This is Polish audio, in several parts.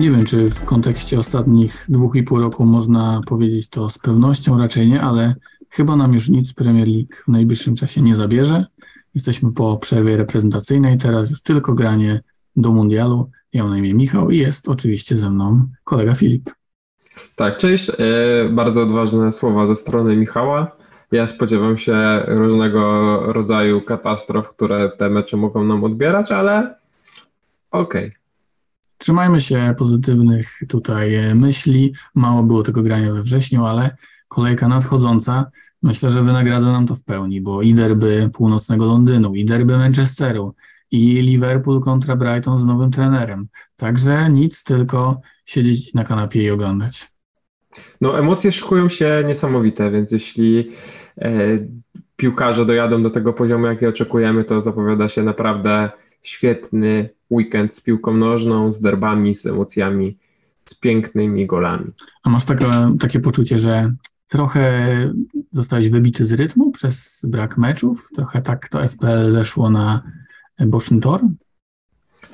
Nie wiem, czy w kontekście ostatnich dwóch i pół roku można powiedzieć to z pewnością, raczej nie, ale chyba nam już nic Premier League w najbliższym czasie nie zabierze. Jesteśmy po przerwie reprezentacyjnej, teraz już tylko granie do mundialu. Ja mam na imię Michał i jest oczywiście ze mną kolega Filip. Tak, cześć. E, bardzo odważne słowa ze strony Michała. Ja spodziewam się różnego rodzaju katastrof, które te mecze mogą nam odbierać, ale okej. Okay. Trzymajmy się pozytywnych tutaj e, myśli. Mało było tego grania we wrześniu, ale kolejka nadchodząca myślę, że wynagradza nam to w pełni, bo i derby północnego Londynu, i derby Manchesteru, i Liverpool kontra Brighton z nowym trenerem. Także nic, tylko siedzieć na kanapie i oglądać. No, emocje szykują się niesamowite, więc jeśli e, piłkarze dojadą do tego poziomu, jaki oczekujemy, to zapowiada się naprawdę świetny weekend z piłką nożną, z derbami, z emocjami, z pięknymi golami. A masz takie, takie poczucie, że trochę zostałeś wybity z rytmu przez brak meczów? Trochę tak to FPL zeszło na boczny tor?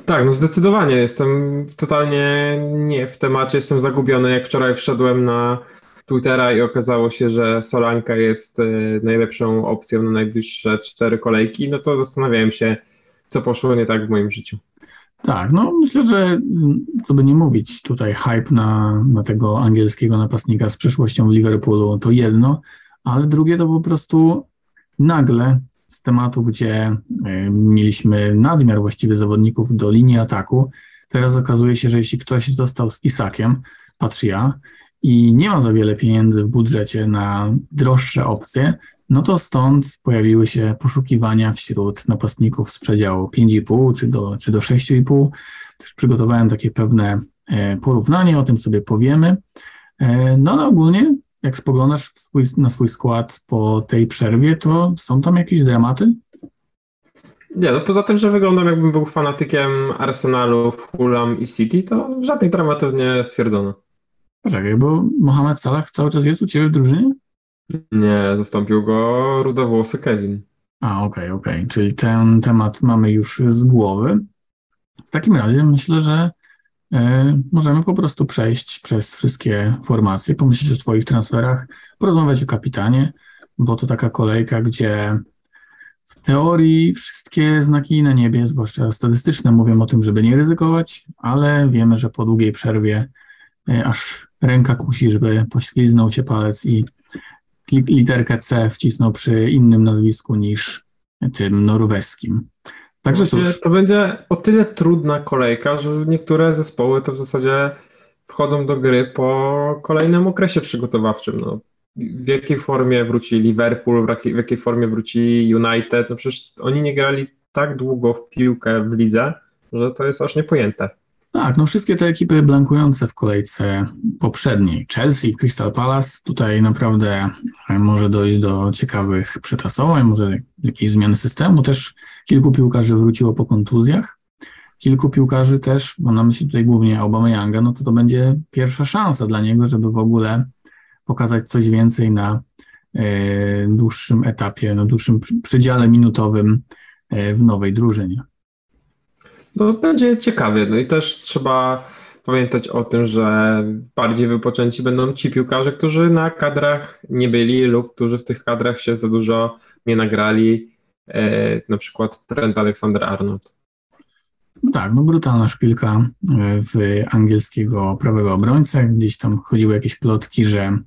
Tak, no zdecydowanie. Jestem totalnie nie w temacie, jestem zagubiony. Jak wczoraj wszedłem na Twittera i okazało się, że Solanka jest e, najlepszą opcją na najbliższe cztery kolejki, no to zastanawiałem się, co poszło nie tak w moim życiu. Tak, no myślę, że co by nie mówić, tutaj hype na, na tego angielskiego napastnika z przeszłością w Liverpoolu to jedno, ale drugie to po prostu nagle z tematu, gdzie y, mieliśmy nadmiar właściwie zawodników do linii ataku, teraz okazuje się, że jeśli ktoś został z Isakiem, patrzę ja, i nie ma za wiele pieniędzy w budżecie na droższe opcje, no to stąd pojawiły się poszukiwania wśród napastników z przedziału 5,5 czy do, czy do 6,5. Też przygotowałem takie pewne e, porównanie, o tym sobie powiemy. E, no ale ogólnie, jak spoglądasz swój, na swój skład po tej przerwie, to są tam jakieś dramaty? Nie, no poza tym, że wyglądam jakbym był fanatykiem Arsenalu, Fulham i City, to żadnych dramatów nie stwierdzono. Poczekaj, bo Mohamed Salah cały czas jest u Ciebie w drużynie? Nie, zastąpił go rudowłosy Kevin. A, okej, okay, okej. Okay. Czyli ten temat mamy już z głowy. W takim razie myślę, że y, możemy po prostu przejść przez wszystkie formacje, pomyśleć o swoich transferach, porozmawiać o kapitanie, bo to taka kolejka, gdzie w teorii wszystkie znaki na niebie, zwłaszcza statystyczne, mówią o tym, żeby nie ryzykować, ale wiemy, że po długiej przerwie y, aż ręka kusi, żeby pośliznął się palec i literkę C wcisnął przy innym nazwisku niż tym norweskim. Także cóż. To będzie o tyle trudna kolejka, że niektóre zespoły to w zasadzie wchodzą do gry po kolejnym okresie przygotowawczym. No, w jakiej formie wróci Liverpool, w jakiej, w jakiej formie wróci United. No przecież oni nie grali tak długo w piłkę w lidze, że to jest aż niepojęte. Tak, no wszystkie te ekipy blankujące w kolejce poprzedniej, Chelsea, Crystal Palace, tutaj naprawdę może dojść do ciekawych przetasowań, może jakiejś zmiany systemu. Też kilku piłkarzy wróciło po kontuzjach. Kilku piłkarzy też, mam na myśli tutaj głównie Aubameyanga, no to to będzie pierwsza szansa dla niego, żeby w ogóle pokazać coś więcej na e, dłuższym etapie, na dłuższym przydziale minutowym e, w nowej drużynie. No, będzie ciekawie. No i też trzeba pamiętać o tym, że bardziej wypoczęci będą ci piłkarze, którzy na kadrach nie byli lub którzy w tych kadrach się za dużo nie nagrali. E, na przykład Trent Alexander-Arnold. No tak, no brutalna szpilka e, w angielskiego prawego obrońcę. Gdzieś tam chodziły jakieś plotki, że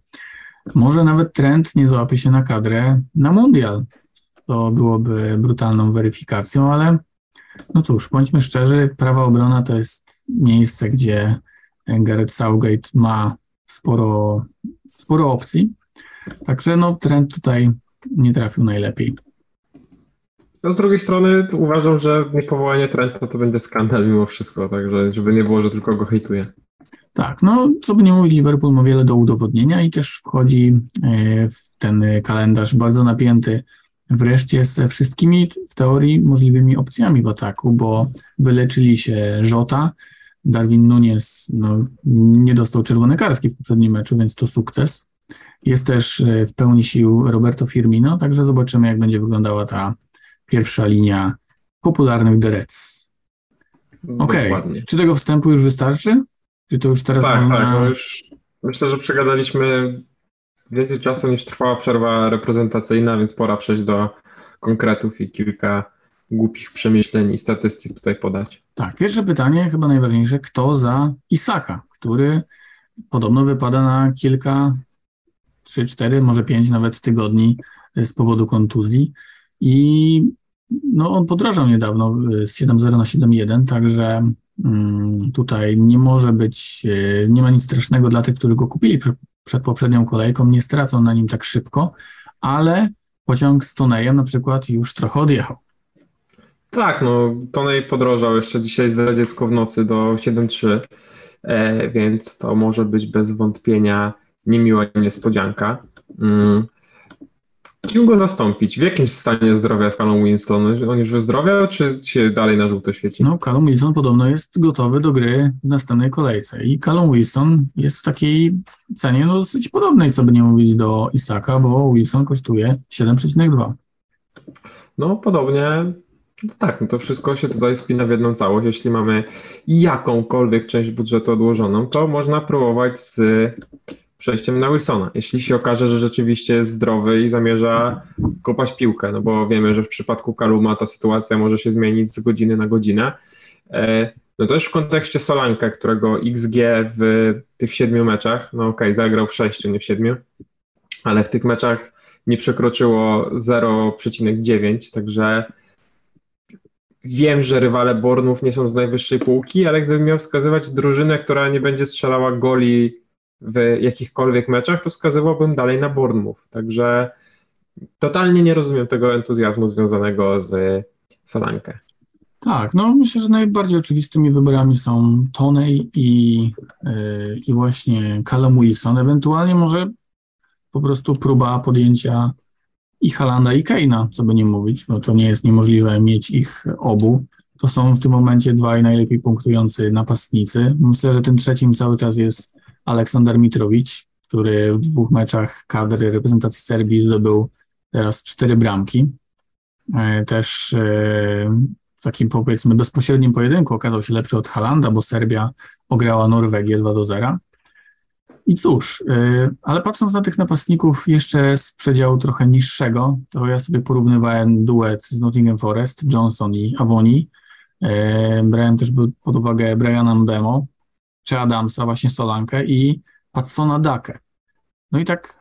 może nawet Trent nie złapie się na kadrę na mundial. To byłoby brutalną weryfikacją, ale no cóż, bądźmy szczerzy, prawa obrona to jest miejsce, gdzie Gareth Southgate ma sporo, sporo opcji. Także no, trend tutaj nie trafił najlepiej. No z drugiej strony uważam, że niepowołanie Trenta to będzie skandal mimo wszystko, także żeby nie było, że tylko go hejtuje. Tak, no co by nie mówić, Liverpool ma wiele do udowodnienia i też wchodzi e, w ten kalendarz bardzo napięty wreszcie ze wszystkimi w teorii możliwymi opcjami w ataku, bo wyleczyli się Żota, Darwin Nunes no, nie dostał czerwonej kartki w poprzednim meczu, więc to sukces. Jest też e, w pełni sił Roberto Firmino, także zobaczymy, jak będzie wyglądała ta pierwsza linia popularnych The Reds. Okej, okay. czy tego wstępu już wystarczy? Czy to już teraz Tak, można... tak, już myślę, że przegadaliśmy więcej czasu niż trwała przerwa reprezentacyjna, więc pora przejść do konkretów i kilka głupich przemyśleń i statystyk tutaj podać. Tak, pierwsze pytanie, chyba najważniejsze, kto za Isaka, który podobno wypada na kilka, trzy, cztery, może pięć nawet tygodni z powodu kontuzji? I no, on podrożał niedawno z 7.0 na 7.1, także mm, tutaj nie może być, e, nie ma nic strasznego dla tych, którzy go kupili przed poprzednią kolejką, nie stracą na nim tak szybko, ale pociąg z Tonejem na przykład już trochę odjechał. Tak, no Tonej podrożał jeszcze dzisiaj zdradziecko w nocy do 7.3, e, więc to może być bez wątpienia niemiła niespodzianka. Mm. Kim go zastąpić? W jakim stanie zdrowia jest Callum Winston? On już wyzdrowiał, czy się dalej na żółto świeci? No, Callum Wilson podobno jest gotowy do gry w następnej kolejce. I Callum Wilson jest w takiej cenie no, dosyć podobnej, co by nie mówić, do Isaka, bo Wilson kosztuje 7,2. No, podobnie. No tak, no to wszystko się tutaj spina w jedną całość. Jeśli mamy jakąkolwiek część budżetu odłożoną, to można próbować z przejściem na Wilsona. Jeśli się okaże, że rzeczywiście jest zdrowy i zamierza kopać piłkę, no bo wiemy, że w przypadku Kaluma ta sytuacja może się zmienić z godziny na godzinę. E, no też w kontekście Solanka, którego XG w tych siedmiu meczach, no okej, okay, zagrał w sześciu, nie w siedmiu, ale w tych meczach nie przekroczyło 0,9, także wiem, że rywale Bornów nie są z najwyższej półki, ale gdybym miał wskazywać drużynę, która nie będzie strzelała goli w jakichkolwiek meczach, to wskazywałbym dalej na Bournemouth. Także totalnie nie rozumiem tego entuzjazmu związanego z Solankę. Tak, no myślę, że najbardziej oczywistymi wyborami są Tonej i, yy, i właśnie Callum Wilson. Ewentualnie może po prostu próba podjęcia i Halanda i Keina, co by nie mówić, bo to nie jest niemożliwe mieć ich obu. To są w tym momencie dwaj najlepiej punktujący napastnicy. Myślę, że tym trzecim cały czas jest Aleksander Mitrowicz, który w dwóch meczach kadry reprezentacji Serbii zdobył teraz cztery bramki. E, też e, w takim powiedzmy bezpośrednim pojedynku okazał się lepszy od Halanda, bo Serbia ograła Norwegię 2 do 0. I cóż, e, ale patrząc na tych napastników jeszcze z przedziału trochę niższego, to ja sobie porównywałem duet z Nottingham Forest, Johnson i Avoni. Brałem też pod uwagę Briana Mbemo, czy Adamsa, właśnie Solankę i Patsona Dakę. No i tak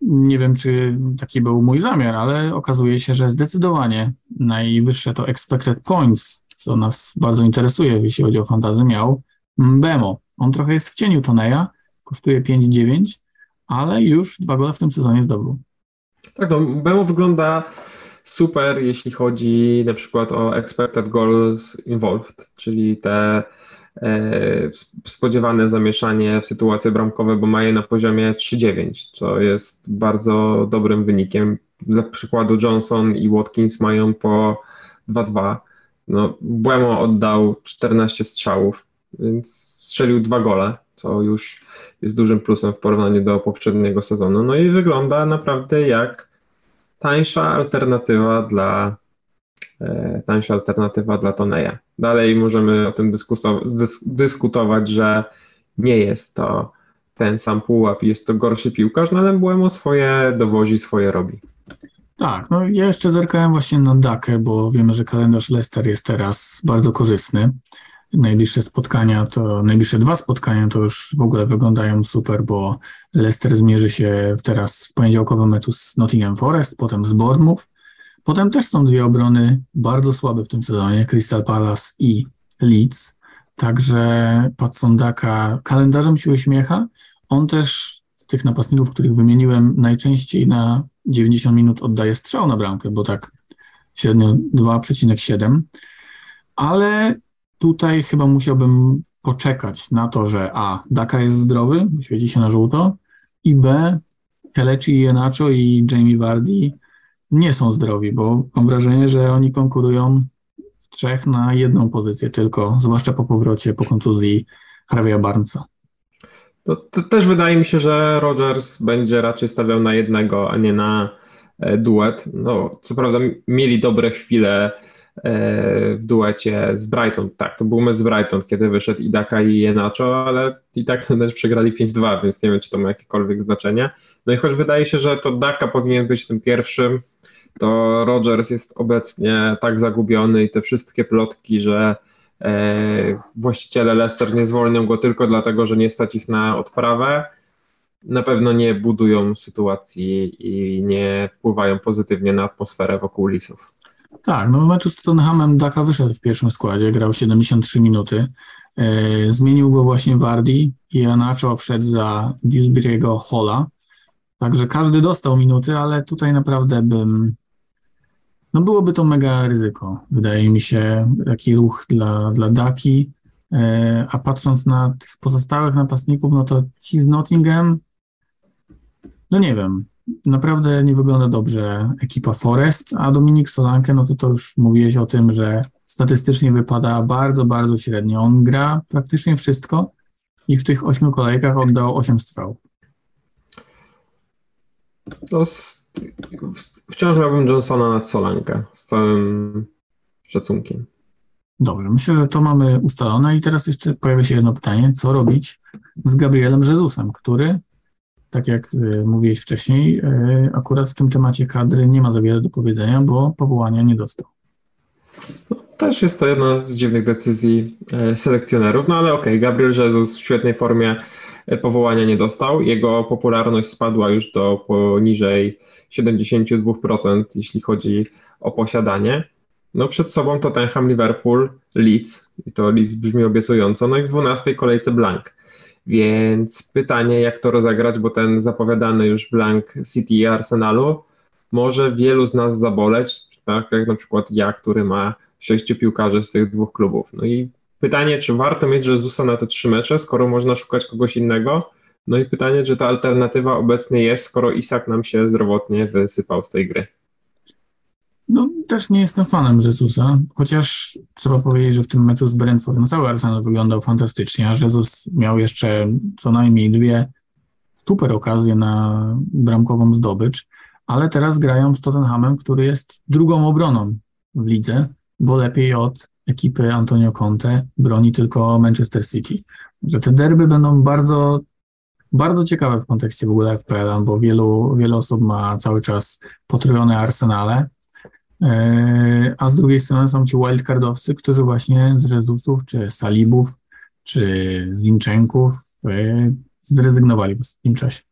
nie wiem, czy taki był mój zamiar, ale okazuje się, że zdecydowanie najwyższe to expected points, co nas bardzo interesuje, jeśli chodzi o fantazy, miał Bemo. On trochę jest w cieniu Toneja, kosztuje 5,9, ale już dwa gole w tym sezonie zdobył. Tak, no Bemo wygląda super, jeśli chodzi na przykład o expected goals involved, czyli te spodziewane zamieszanie w sytuacje bramkowe, bo ma je na poziomie 3-9, co jest bardzo dobrym wynikiem. Dla przykładu Johnson i Watkins mają po 2-2. No, Błemo oddał 14 strzałów, więc strzelił dwa gole, co już jest dużym plusem w porównaniu do poprzedniego sezonu. No i wygląda naprawdę jak tańsza alternatywa dla E, tańsza alternatywa dla Toneja. Dalej możemy o tym dyskutować, że nie jest to ten sam pułap, jest to gorszy piłkarz, no ale Błemo swoje dowozi, swoje robi. Tak, no ja jeszcze zerkałem właśnie na Dakę, bo wiemy, że kalendarz Leicester jest teraz bardzo korzystny. Najbliższe spotkania to, najbliższe dwa spotkania to już w ogóle wyglądają super, bo Leicester zmierzy się teraz w poniedziałkowym meczu z Nottingham Forest, potem z Bournemouth, Potem też są dwie obrony bardzo słabe w tym sezonie, Crystal Palace i Leeds. Także Patsondaka kalendarzem się uśmiecha. On też tych napastników, których wymieniłem, najczęściej na 90 minut oddaje strzał na bramkę, bo tak średnio 2,7. Ale tutaj chyba musiałbym poczekać na to, że A. Daka jest zdrowy, świeci się na żółto, i B. Kelechi Jenacho i Jamie Vardy nie są zdrowi, bo mam wrażenie, że oni konkurują w trzech na jedną pozycję tylko, zwłaszcza po powrocie, po kontuzji Harvey'a Barnesa. To, też wydaje mi się, że Rogers będzie raczej stawiał na jednego, a nie na e, duet. No, co prawda mieli dobre chwile w duecie z Brighton. Tak, to był mecz z Brighton, kiedy wyszedł Idaka i Jenacho, ale i tak ten mecz przegrali 5-2, więc nie wiem, czy to ma jakiekolwiek znaczenie. No i choć wydaje się, że to Daka powinien być tym pierwszym, to Rogers jest obecnie tak zagubiony i te wszystkie plotki, że e, właściciele Leicester nie zwolnią go tylko dlatego, że nie stać ich na odprawę, na pewno nie budują sytuacji i nie wpływają pozytywnie na atmosferę wokół Lisów. Tak, no w meczu z Tottenhamem Daka wyszedł w pierwszym składzie, grał 73 minuty. E, zmienił go właśnie Wardy i Anacho wszedł za Dewsbury'ego Hola. Także każdy dostał minuty, ale tutaj naprawdę bym no byłoby to mega ryzyko, wydaje mi się, taki ruch dla, dla Daki. E, a patrząc na tych pozostałych napastników, no to ci z Nottingham, no nie wiem, naprawdę nie wygląda dobrze ekipa Forest, a Dominik Solanke, no to to już mówiłeś o tym, że statystycznie wypada bardzo, bardzo średnio. On gra praktycznie wszystko i w tych ośmiu kolejkach oddał osiem strzałów. To wciąż miałbym Johnsona nad Solankę z całym szacunkiem. Dobrze, myślę, że to mamy ustalone i teraz jeszcze pojawia się jedno pytanie, co robić z Gabrielem Jezusem, który, tak jak y, mówiłeś wcześniej, y, akurat w tym temacie kadry nie ma za wiele do powiedzenia, bo powołania nie dostał. No, też jest to jedna z dziwnych decyzji y, selekcjonerów, no ale okej, okay, Gabriel Jesus w świetnej formie powołania nie dostał. Jego popularność spadła już do poniżej 72%, jeśli chodzi o posiadanie. No przed sobą Tottenham, Liverpool, Leeds i to Leeds brzmi obiecująco, no i w 12 kolejce Blank. Więc pytanie, jak to rozegrać, bo ten zapowiadany już Blank City i Arsenalu może wielu z nas zaboleć, tak jak na przykład ja, który ma sześciu piłkarzy z tych dwóch klubów. No i pytanie, czy warto mieć Jezusa na te trzy mecze, skoro można szukać kogoś innego? No i pytanie, czy ta alternatywa obecnie jest, skoro Isak nam się zdrowotnie wysypał z tej gry. No, też nie jestem fanem Jezusa, chociaż trzeba powiedzieć, że w tym meczu z Brentford no, cały Arsenal wyglądał fantastycznie, a Jezus miał jeszcze co najmniej dwie super okazje na bramkową zdobycz, ale teraz grają z Tottenhamem, który jest drugą obroną w lidze, bo lepiej od ekipy Antonio Conte broni tylko Manchester City. Że te derby będą bardzo bardzo ciekawe w kontekście w ogóle FPL, bo wielu, wiele osób ma cały czas potrojone arsenale, a z drugiej strony są ci wildcardowcy, którzy właśnie z Rezusów, czy Salibów, czy z Linczenków e, zrezygnowali w ostatnim czasie.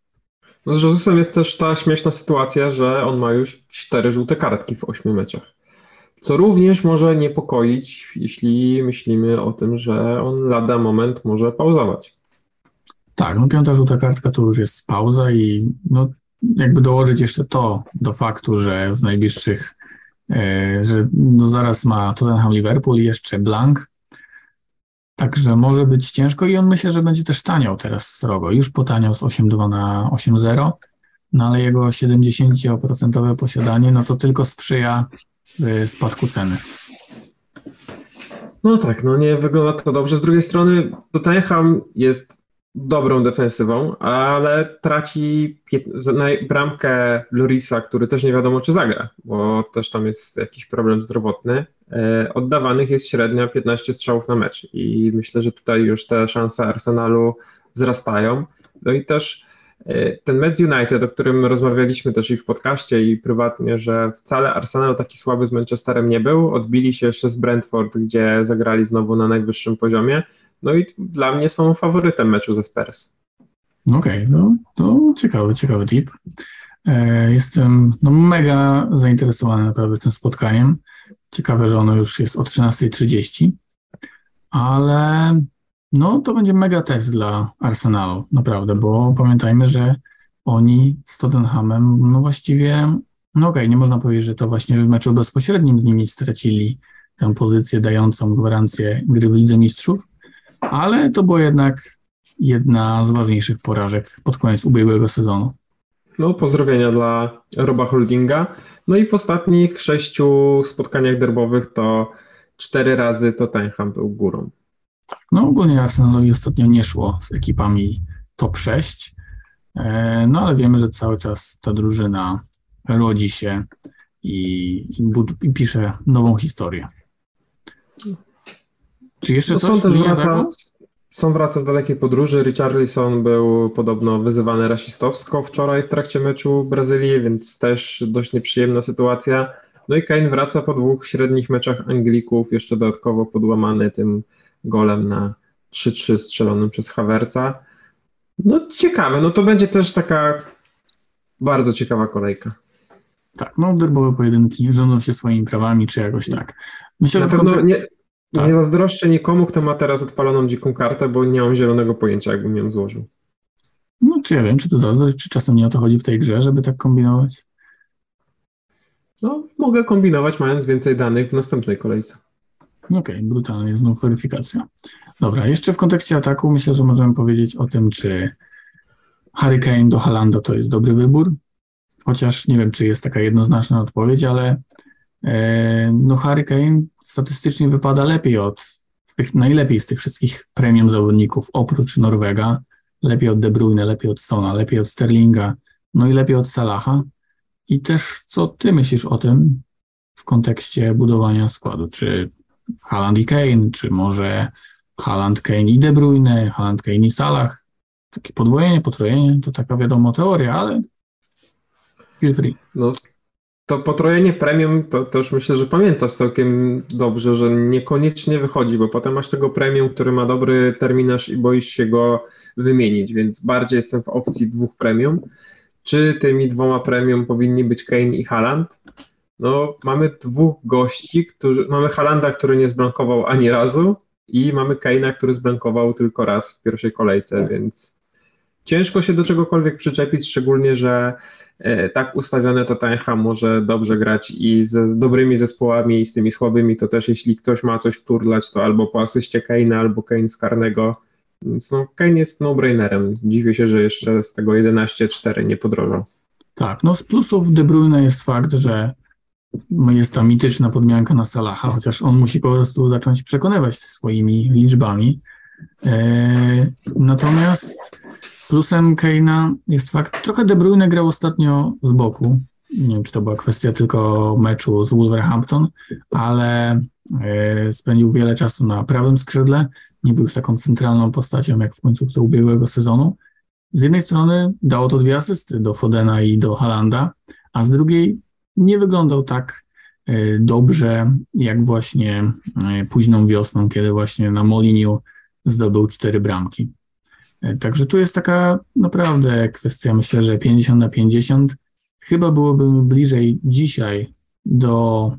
No z Jezusem jest też ta śmieszna sytuacja, że on ma już cztery żółte kartki w ośmiu meczach. Co również może niepokoić, jeśli myślimy o tym, że on lada moment może pauzować. Tak, no piąta żółta kartka to już jest pauza i no, jakby dołożyć jeszcze to do faktu, że w najbliższych, e, że no zaraz ma Tottenham Liverpool i jeszcze Blank, Także może być ciężko i on myślę, że będzie też taniał teraz srogo. Już potaniał z 8.2 na 8.0, no ale jego 70% posiadanie, no to tylko sprzyja e, spadku ceny. No tak, no nie wygląda to dobrze. Z drugiej strony Tottenham jest dobrą defensywą, ale traci bramkę Lorisa, który też nie wiadomo czy zagra, bo też tam jest jakiś problem zdrowotny. E, oddawanych jest średnio 15 strzałów na mecz i myślę, że tutaj już te szanse Arsenalu wzrastają. No i też ten Mets United, o którym rozmawialiśmy też i w podcaście i prywatnie, że wcale Arsenal taki słaby z Manchesterem nie był. Odbili się jeszcze z Brentford, gdzie zagrali znowu na najwyższym poziomie. No i dla mnie są faworytem meczu ze Spurs. Okej, okay, no to ciekawy, ciekawy tip. E, jestem no, mega zainteresowany naprawdę tym spotkaniem. Ciekawe, że ono już jest o 13.30, ale no to będzie mega test dla Arsenalu, naprawdę, bo pamiętajmy, że oni z Tottenhamem, no właściwie, no okej, okay, nie można powiedzieć, że to właśnie w meczu bezpośrednim z nimi stracili tę pozycję dającą gwarancję gry w Lidze Mistrzów, ale to była jednak jedna z ważniejszych porażek pod koniec ubiegłego sezonu. No, pozdrowienia dla Roba Holdinga. No i w ostatnich sześciu spotkaniach derbowych to cztery razy Tottenham był górą. Tak, no ogólnie Arsenalowi ostatnio nie szło z ekipami top 6, e, no ale wiemy, że cały czas ta drużyna rodzi się i, i, bud- i pisze nową historię. Czy jeszcze No, coś? Son też wraca? Son wraca z dalekiej podróży. Richarlison był podobno wyzywany rasistowsko wczoraj w trakcie meczu Brazylii, więc też dość nieprzyjemna sytuacja. No i Kane wraca po dwóch średnich meczach Anglików, jeszcze dodatkowo podłamany tym golem na 3-3 strzelonym przez Havertza. No ciekawe, no to będzie też taka bardzo ciekawa kolejka. Tak, no derbowe pojedynki rządzą się swoimi prawami, czy jakoś tak. Myślę, Na że pewno nie, Tak. nie zazdroszczę nikomu, kto ma teraz odpaloną dziką kartę, bo nie mam zielonego pojęcia, jakbym ją złożył. No, czy ja wiem, czy to zazdrość, czy czasem nie o to chodzi w tej grze, żeby tak kombinować? No, mogę kombinować, mając więcej danych w następnej kolejce. Okej, brutalnie, znów weryfikacja. Dobra, jeszcze w kontekście ataku myślę, że możemy powiedzieć o tym, czy Harry Kane do Halanda to jest dobry wybór, chociaż nie wiem, czy jest taka jednoznaczna odpowiedź, ale e, no Harry Kane statystycznie wypada lepiej od tych, najlepiej z tych wszystkich premium zawodników, oprócz Norwega, lepiej od De Bruyne, lepiej od Sona, lepiej od Sterlinga, no i lepiej od Salaha. I też co ty myślisz o tym w kontekście budowania składu? Czy Haaland i Kane, czy może Haaland, Kane i De Bruyne, Haaland, Kane i Salah? Takie podwojenie, potrojenie, to taka wiadomo teoria, ale feel free. No, to potrojenie premium, to, już myślę, że pamiętasz całkiem dobrze, że niekoniecznie wychodzi, bo potem masz tego premium, który ma dobry terminarz i boisz się go wymienić, więc bardziej jestem w opcji dwóch premium. Czy tymi dwoma premium powinni być Kane i Haaland? No, mamy dwóch gości, którzy, mamy Haalanda, który nie zblankował ani razu i mamy Kane'a, który zblankował tylko raz w pierwszej kolejce, więc ciężko się do czegokolwiek przyczepić, szczególnie, że e, tak ustawione to Tottenham może dobrze grać i z dobrymi zespołami i z tymi słabymi, to też jeśli ktoś ma coś wturlać, to albo po asyście Kane'a, albo Kane z karnego, więc no, Kane jest no-brainerem. Dziwię się, że jeszcze z tego 11-4 nie podrożał. Tak, no z plusów De Bruyne jest fakt, że jest ta mityczna podmianka na Salaha, chociaż on musi po prostu zacząć przekonywać swoimi liczbami. E, natomiast plusem Keina jest fakt, trochę De Bruyne grał ostatnio z boku. Nie wiem, czy to była kwestia tylko meczu z Wolverhampton, ale e, spędził wiele czasu na prawym skrzydle. Nie był już taką centralną postacią jak w końcówce ubiegłego sezonu. Z jednej strony dało to dwie asysty do Fodena i do Halanda, a z drugiej nie wyglądał tak e, dobrze jak właśnie e, późną wiosną, kiedy właśnie na Moliniu zdobył cztery bramki. E, Także tu jest taka naprawdę kwestia, myślę, że 50 na 50. Chyba byłoby bliżej dzisiaj do,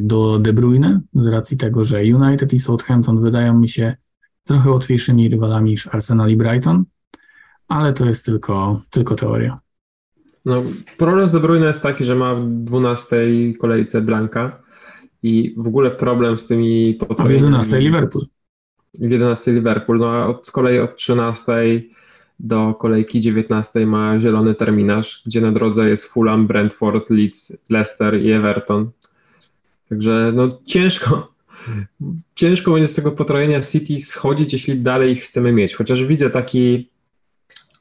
do De Bruyne, z racji tego, że United i Southampton wydają mi się trochę łatwiejszymi rywalami niż Arsenal i Brighton, ale to jest tylko, tylko teoria. No, problem z De Bruyne jest taki, że ma w 12 kolejce Blanka i w ogóle problem z tymi A w potrojeniami. 11 Liverpool. w 11 Liverpool, no a od, z kolei od 13 do kolejki 19 ma zielony terminarz, gdzie na drodze jest Fulham, Brentford, Leeds, Leicester i Everton. Także no ciężko, ciężko będzie z tego potrojenia City schodzić, jeśli dalej ich chcemy mieć. Chociaż widzę taki,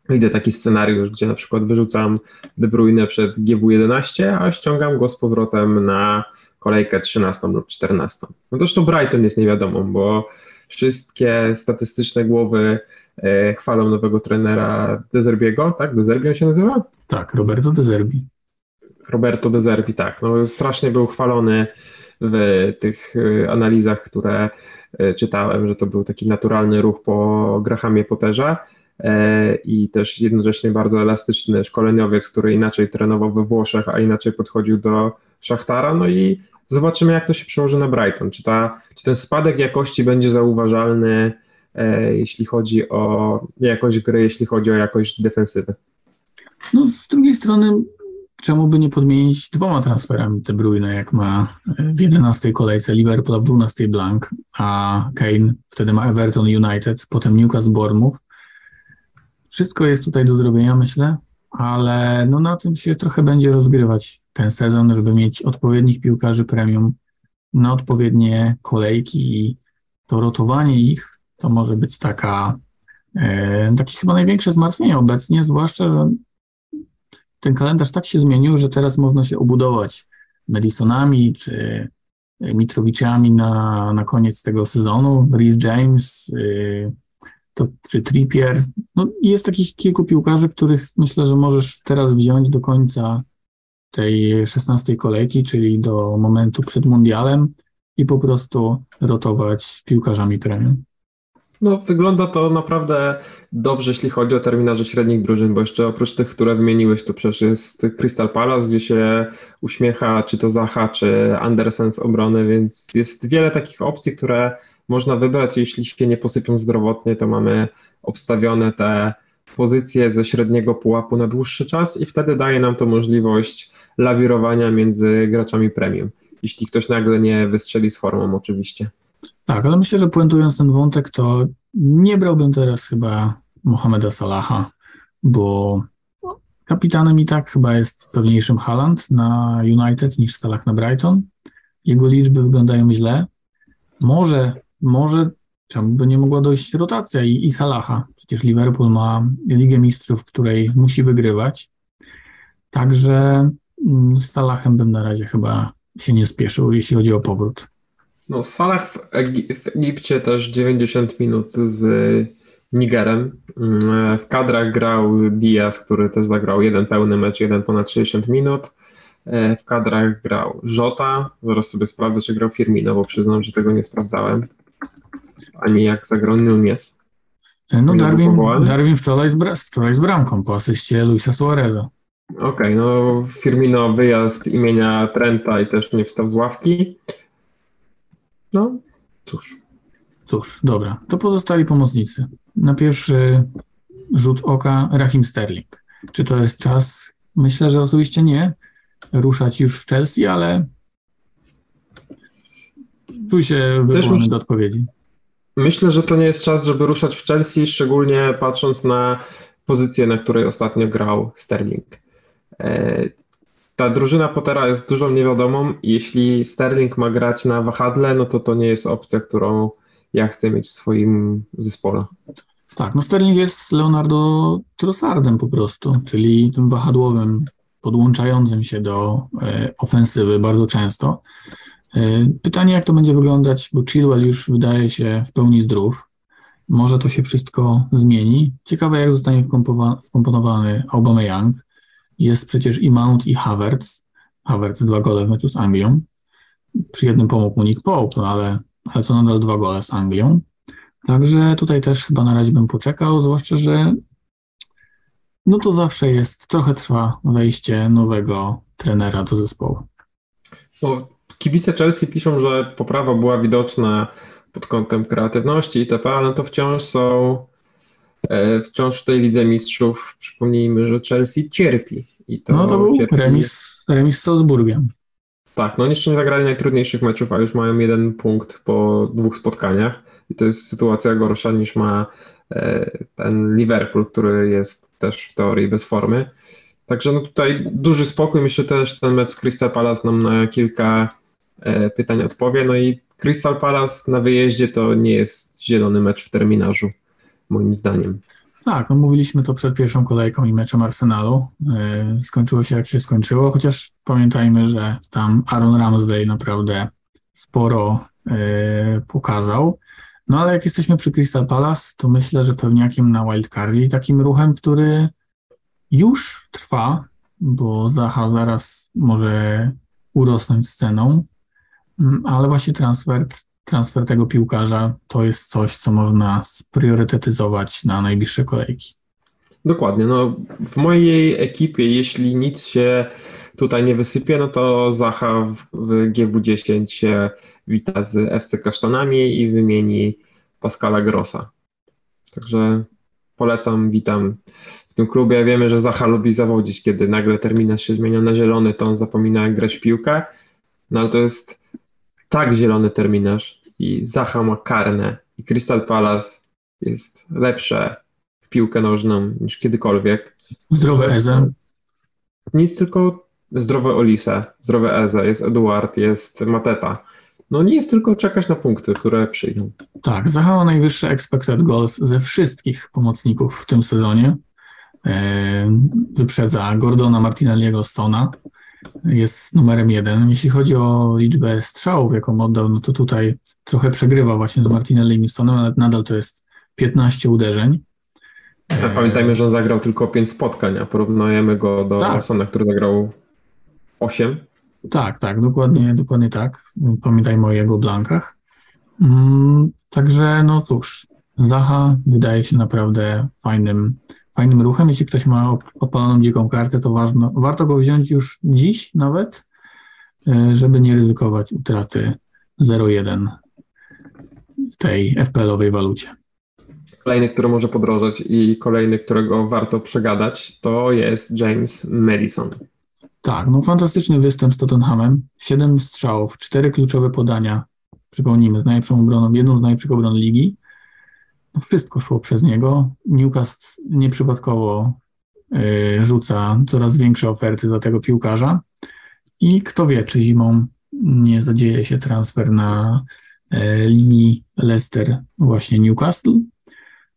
widzę taki scenariusz, gdzie na przykład wyrzucam De Bruyne przed GW11, a ściągam go z powrotem na kolejkę 13 lub 14. No zresztą Brighton jest niewiadomą, bo wszystkie statystyczne głowy e, chwalą nowego trenera Dezerbiego, tak? Dezerbi on się nazywa? Tak, Roberto De Zerbi. Roberto De Zerbi, tak. No, strasznie był chwalony w tych e, analizach, które e, czytałem, że to był taki naturalny ruch po Grahamie Potterze i też jednocześnie bardzo elastyczny szkoleniowiec, który inaczej trenował we Włoszech, a inaczej podchodził do Szachtara. No i zobaczymy, jak to się przełoży na Brighton. Czy, ta, czy ten spadek jakości będzie zauważalny, e, jeśli chodzi o jakość gry, jeśli chodzi o jakość defensywy? No z drugiej strony, czemu by nie podmienić dwoma transferami De Bruyne, jak ma w 11 kolejce Liverpool, a w 12 Blank, a Kane wtedy ma Everton United, potem Newcastle Bournemouth. Wszystko jest tutaj do zrobienia, myślę, ale no na tym się trochę będzie rozgrywać ten sezon, żeby mieć odpowiednich piłkarzy premium na odpowiednie kolejki i to rotowanie ich to może być taka, e, takie chyba największe zmartwienie obecnie, zwłaszcza, że ten kalendarz tak się zmienił, że teraz można się obudować Madisonami czy Mitrowiczami na, na koniec tego sezonu. Rhys James yy, to, czy Trippier. No, jest takich kilku piłkarzy, których myślę, że możesz teraz wziąć do końca tej 16 kolejki, czyli do momentu przed mundialem i po prostu rotować piłkarzami premium. No, wygląda to naprawdę dobrze, jeśli chodzi o terminarze średnich drużyn, bo jeszcze oprócz tych, które wymieniłeś, to przecież jest Crystal Palace, gdzie się uśmiecha czy to Zaha, czy Andersen z obrony, więc jest wiele takich opcji, które można wybrać. Jeśli się nie posypią zdrowotnie, to mamy obstawione te pozycje ze średniego pułapu na dłuższy czas i wtedy daje nam to możliwość lawirowania między graczami premium. Jeśli ktoś nagle nie wystrzeli z formą, oczywiście. Tak, ale myślę, że puentując ten wątek, to nie brałbym teraz chyba Mohameda Salaha, bo kapitanem i tak chyba jest pewniejszym Haaland na United niż Salah na Brighton. Jego liczby wyglądają źle. Może, może czemu by nie mogła dojść rotacja i, i Salaha? Przecież Liverpool ma Ligę Mistrzów, której musi wygrywać. Także mm, z Salahem bym na razie chyba się nie spieszył, jeśli chodzi o powrót. No, Salah w, Egi w Egipcie też 90 minut z Nigerem. Mm, w kadrach grał Diaz, który też zagrał jeden pełny mecz, jeden ponad 60 minut. E, w kadrach grał Żota. Zaraz sobie sprawdzę, czy grał Firmino, bo przyznam, że tego nie sprawdzałem. Ani jak zagrał Nunez. E, no Darwin, Darwin wczoraj, z, wczoraj z bramką po asyście Luisa Suareza. Okej, okay, no Firmino wyjazd imienia Trenta i też nie wstał z ławki. No, cóż. Cóż, dobra. To pozostali pomocnicy. Na pierwszy rzut oka Rahim Sterling. Czy to jest czas? Myślę, że oczywiście nie. Ruszać już w Chelsea, ale czuj się wywołany do odpowiedzi. Myślę, że to nie jest czas, żeby ruszać w Chelsea, szczególnie patrząc na pozycję, na której ostatnio grał Sterling. E, ta drużyna Pottera jest dużą niewiadomą. Jeśli Sterling ma grać na wahadle, no to to nie jest opcja, którą ja chcę mieć w swoim zespole. Tak, no Sterling jest Leonardo Trossardem po prostu, czyli tym wahadłowym, podłączającym się do e, ofensywy bardzo często. E, pytanie, jak to będzie wyglądać, bo Chilwell już wydaje się w pełni zdrów. Może to się wszystko zmieni. Ciekawe, jak zostanie wkomponowany Aubameyang. Jest przecież i Mount, i Havertz. Havertz dwa gole w meczu z Anglią. Przy jednym pomógł Nick Pope, ale, ale to nadal dwa gole z Anglią. Także tutaj też chyba na razie bym poczekał, zwłaszcza, że no to zawsze jest, trochę trwa wejście nowego trenera do zespołu. Bo kibice Chelsea piszą, że poprawa była widoczna pod kątem kreatywności itp., ale to wciąż są E, wciąż w tej Lidze Mistrzów przypomnijmy, że Chelsea cierpi. I to no to był cierpi... remis, remis z Salzburgiem. Tak, no oni jeszcze nie zagrali najtrudniejszych meczów, a już mają jeden punkt po dwóch spotkaniach. I to jest sytuacja gorsza niż ma e, ten Liverpool, który jest też w teorii bez formy. Także no tutaj duży spokój. Myślę też ten mecz z Crystal Palace nam na kilka pytań odpowie. No i Crystal Palace na wyjeździe to nie jest zielony mecz w terminarzu moim zdaniem. Tak, no mówiliśmy to przed pierwszą kolejką i meczem Arsenalu. E, skończyło się jak się skończyło, chociaż pamiętajmy, że tam Aaron Ramsdale naprawdę sporo e, pokazał. No ale jak jesteśmy przy Crystal Palace, to myślę, że pewniakiem na wildcardzie i takim ruchem, który już trwa, bo Zaha zaraz może urosnąć z ceną, mm, ale właśnie transfer transfer tego piłkarza to jest coś, co można spriorytetyzować na najbliższe kolejki. Dokładnie. No, w mojej ekipie, jeśli nic się tutaj nie wysypie, no to Zacha w GW10 się wita z FC Kasztanami i wymieni Pascala Grossa. Także polecam, witam w tym klubie. Wiemy, że Zacha lubi zawodzić, kiedy nagle terminarz się zmienia na zielony, to on zapomina grać w piłkę, no ale to jest tak zielony terminarz i Zaha ma karne i Crystal Palace jest lepsze w piłkę nożną niż kiedykolwiek. Zdrowe Eze. Nic tylko zdrowe Olise, zdrowe Eze, jest Eduard, jest Mateta. No nie jest tylko czekać na punkty, które przyjdą. Tak, Zaha ma najwyższe expected goals ze wszystkich pomocników w tym sezonie. wyprzedza Gordona Martinelliego Stona, jest numerem jeden. Jeśli chodzi o liczbę strzałów, jaką oddał, no to tutaj trochę przegrywa właśnie z Martinelli i Stonem, ale nadal to jest 15 uderzeń. Pamiętajmy, że on zagrał tylko 5 spotkań, a porównujemy go do tak. Który zagrał 8. Tak, tak, dokładnie, dokładnie tak. Pamiętajmy o jego blankach. Mm, także, no cóż, Zaha wydaje się naprawdę fajnym, fajnym ruchem. Jeśli ktoś ma odpaloną dziką kartę, to ważno, warto go wziąć już dziś nawet, e, żeby nie ryzykować utraty 0,1 w tej FPL-owej walucie. Kolejny, który może podrożeć i kolejny, którego warto przegadać, to jest James Madison. Tak, no fantastyczny występ z Tottenhamem. Siedem strzałów, cztery kluczowe podania. Przypomnijmy, z najlepszą obroną, jedną z najlepszych obron ligi. Wszystko szło przez niego. Newcastle nieprzypadkowo y, rzuca coraz większe oferty za tego piłkarza. I kto wie, czy zimą nie zadzieje się transfer na y, linii Leicester właśnie Newcastle.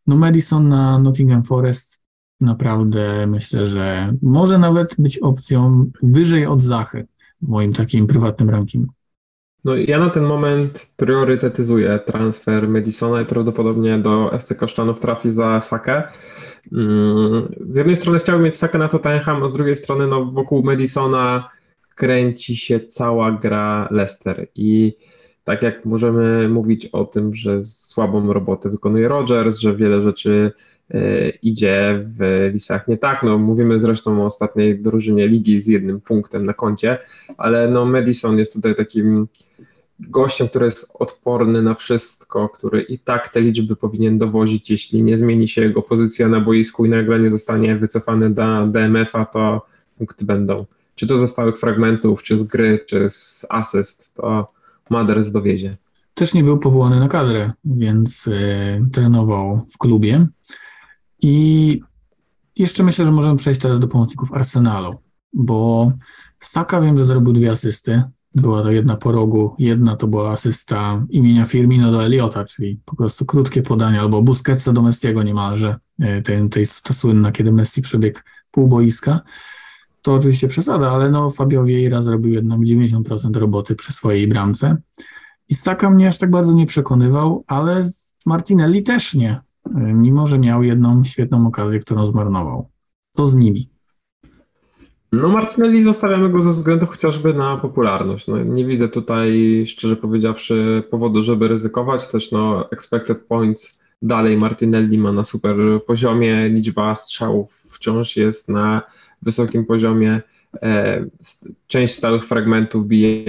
No Madison na Nottingham Forest naprawdę myślę, że może nawet być opcją wyżej od Zachy w moim takim prywatnym rankingu. No ja na ten moment priorytetyzuję transfer Madisona i prawdopodobnie do SC Kasztanów trafi za Sakę. Mm, z jednej strony chciałbym mieć Sakę na Tottenham, a z drugiej strony no, wokół Madisona kręci się cała gra Leicester i tak jak możemy mówić o tym, że słabą robotę wykonuje Rogers, że wiele rzeczy idzie w lisach nie tak. No, mówimy zresztą o ostatniej drużynie ligi z jednym punktem na koncie, ale no, Madison jest tutaj takim gościem, który jest odporny na wszystko, który i tak te liczby powinien dowozić, jeśli nie zmieni się jego pozycja na boisku i nagle nie zostanie wycofany do DMF-a, to punkty będą. Czy to ze stałych fragmentów, czy z gry, czy z asyst, to Maders dowiezie. Też nie był powołany na kadrę, więc y, trenował w klubie. I jeszcze myślę, że możemy przejść teraz do pomocników Arsenalu, bo Saka wiem, że zrobił dwie asysty. Była to jedna po rogu, jedna to była asysta imienia Firmino do Eliota, czyli po prostu krótkie podanie, albo Busquetsa do Messiego niemalże, y, tej, tej, ta słynna, kiedy Messi przebiegł pół boiska. To oczywiście przesada, ale no Fabio Vieira zrobił jednak 90% roboty przy swojej bramce. I Saka mnie aż tak bardzo nie przekonywał, ale Martinelli też nie, mimo że miał jedną świetną okazję, którą zmarnował. Co z nimi? No Martinelli zostawiamy go ze względu chociażby na popularność. No, nie widzę tutaj, szczerze powiedziawszy, powodu, żeby ryzykować. Też no, expected points dalej Martinelli ma na super poziomie, liczba strzałów wciąż jest na wysokim poziomie. E, część stałych fragmentów bije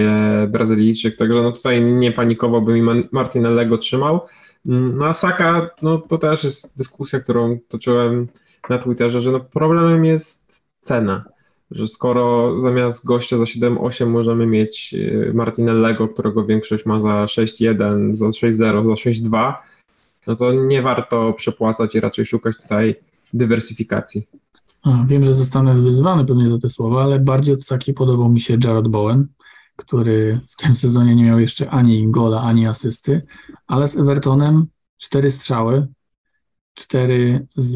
Brazylijczyk, także no tutaj nie panikowałbym i Martinellego trzymał. Mm, no a Saka, no to też jest dyskusja, którą toczyłem na Twitterze, że no problemem jest cena, że skoro zamiast gościa za 7,8 możemy mieć e, Martinellego, którego większość ma za 6,1, za 6,0, za 6,2, no to nie warto przepłacać i raczej szukać tutaj dywersyfikacji. A, wiem, że zostanę wyzwany pewnie za te słowa, ale bardziej od Saki podobał mi się Jared Bowen, który w tym sezonie nie miał jeszcze ani gola, ani asysty, ale z Evertonem cztery strzały, cztery z,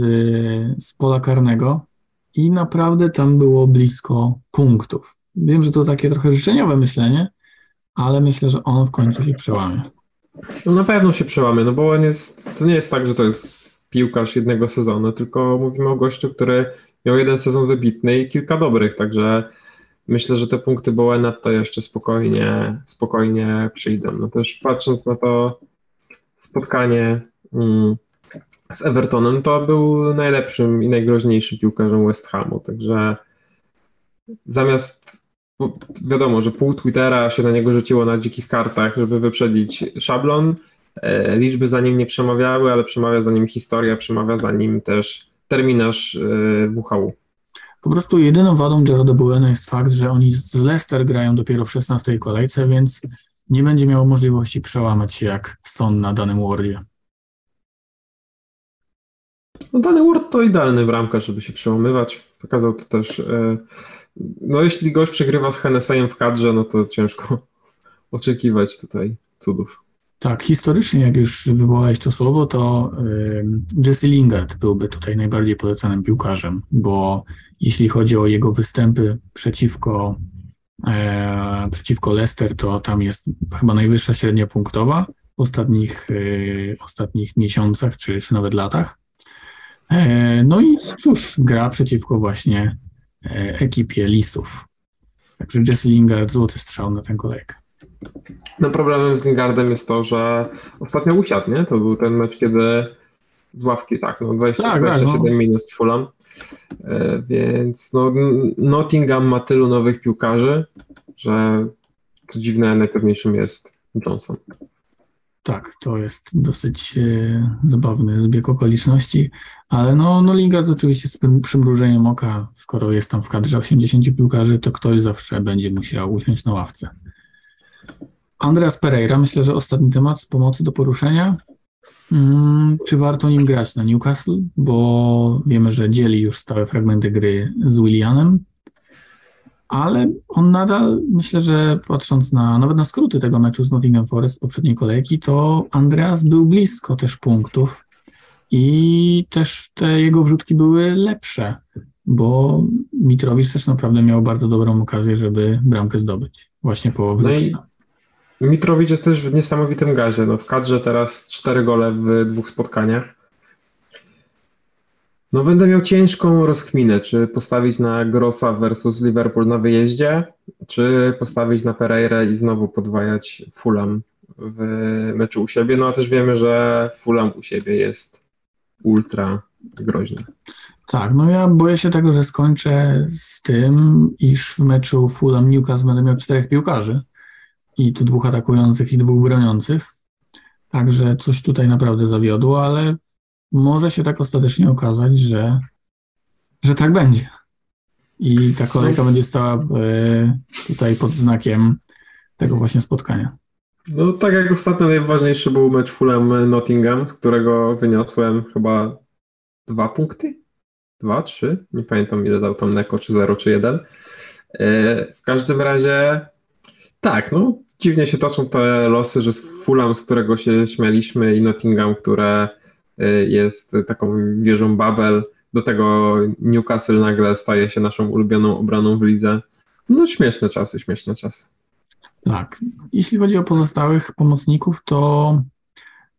z pola karnego i naprawdę tam było blisko punktów. Wiem, że to takie trochę życzeniowe myślenie, ale myślę, że on w końcu się przełamie. No na pewno się przełamie, no bo on jest, to nie jest tak, że to jest piłkarz jednego sezonu, tylko mówimy o gościu, który miał jeden sezon wybitny i kilka dobrych, także myślę, że te punkty Bowena to jeszcze spokojnie, spokojnie przyjdą. No też patrząc na to spotkanie mm, z Evertonem, to był najlepszym i najgroźniejszym piłkarzem West Hamu, także zamiast wiadomo, że pół Twittera się na niego rzuciło na dzikich kartach, żeby wyprzedzić szablon, e, liczby za nim nie przemawiały, ale przemawia za nim historia, przemawia za nim też terminarz e, WHU. Po prostu jedyną wadą Jareda Bowena jest fakt, że oni z Leicester grają dopiero w 16 kolejce, więc nie będzie miało możliwości przełamać się jak Son na danym Wordzie. No, dany Word to idealny bramkarz, żeby się przełamywać. Pokazał to też. E, no, jeśli gość przegrywa z Hennessyem w kadrze, no to ciężko oczekiwać tutaj cudów. Tak, historycznie, jak już wywołałeś to słowo, to Jesse Lingard byłby tutaj najbardziej polecanym piłkarzem, bo jeśli chodzi o jego występy przeciwko, e, przeciwko Leicester, to tam jest chyba najwyższa średnia punktowa w ostatnich, e, ostatnich miesiącach czy, czy nawet latach. E, no i cóż, gra przeciwko właśnie e, ekipie Lisów. Także Jesse Lingard złoty strzał na tę kolejkę. No problemem z Lingardem jest to, że ostatnio usiadł, nie? To był ten mecz, kiedy z ławki, tak, no 20, tak, 27 tak, no. minut z Fulham. E, więc no, Nottingham ma tylu nowych piłkarzy, że co dziwne, najpewniejszym jest Johnson. Tak, to jest dosyć e, zabawny zbieg okoliczności, ale no, no Lingard oczywiście z przymrużeniem oka, skoro jest tam w kadrze 80 piłkarzy, to ktoś zawsze będzie musiał usiąść na ławce. Andreas Pereira, myślę, że ostatni temat z pomocy do poruszenia. Hmm, czy warto nim grać na Newcastle? Bo wiemy, że dzieli już stałe fragmenty gry z Willianem, ale on nadal, myślę, że patrząc na nawet na skróty tego meczu z Nottingham Forest poprzedniej kolejki, to Andreas był blisko też punktów i też te jego wrzutki były lepsze, bo Mitrowicz też naprawdę miał bardzo dobrą okazję, żeby bramkę zdobyć właśnie po wrzucie. Mitrowicz jest też w niesamowitym gazie. No, w kadrze teraz cztery gole w dwóch spotkaniach. No będę miał ciężką rozkminę, czy postawić na Grossa versus Liverpool na wyjeździe, czy postawić na Pereira i znowu podwajać Fulham w meczu u siebie. No a też wiemy, że Fulham u siebie jest ultra groźny. Tak, no ja boję się tego, że skończę z tym, iż w meczu Fulham Newcastle będę miał czterech piłkarzy i tu dwóch atakujących i dwóch broniących. Także coś tutaj naprawdę zawiodło, ale może się tak ostatecznie okazać, że, że tak będzie. I ta kolejka będzie stała e, tutaj pod znakiem tego właśnie spotkania. No tak jak ostatnio najważniejszy był mecz Fulham Nottingham, z którego wyniosłem chyba dwa punkty? Dwa, trzy? Nie pamiętam ile dał tam Neko, czy zero, czy jeden. E, w każdym razie tak, no dziwnie się toczą te losy, że Fulham, z którego się śmialiśmy i Nottingham, które y, jest taką wieżą Babel, do tego Newcastle nagle staje się naszą ulubioną obraną w lidze. No śmieszne czasy, śmieszne czasy. Tak. Jeśli chodzi o pozostałych pomocników, to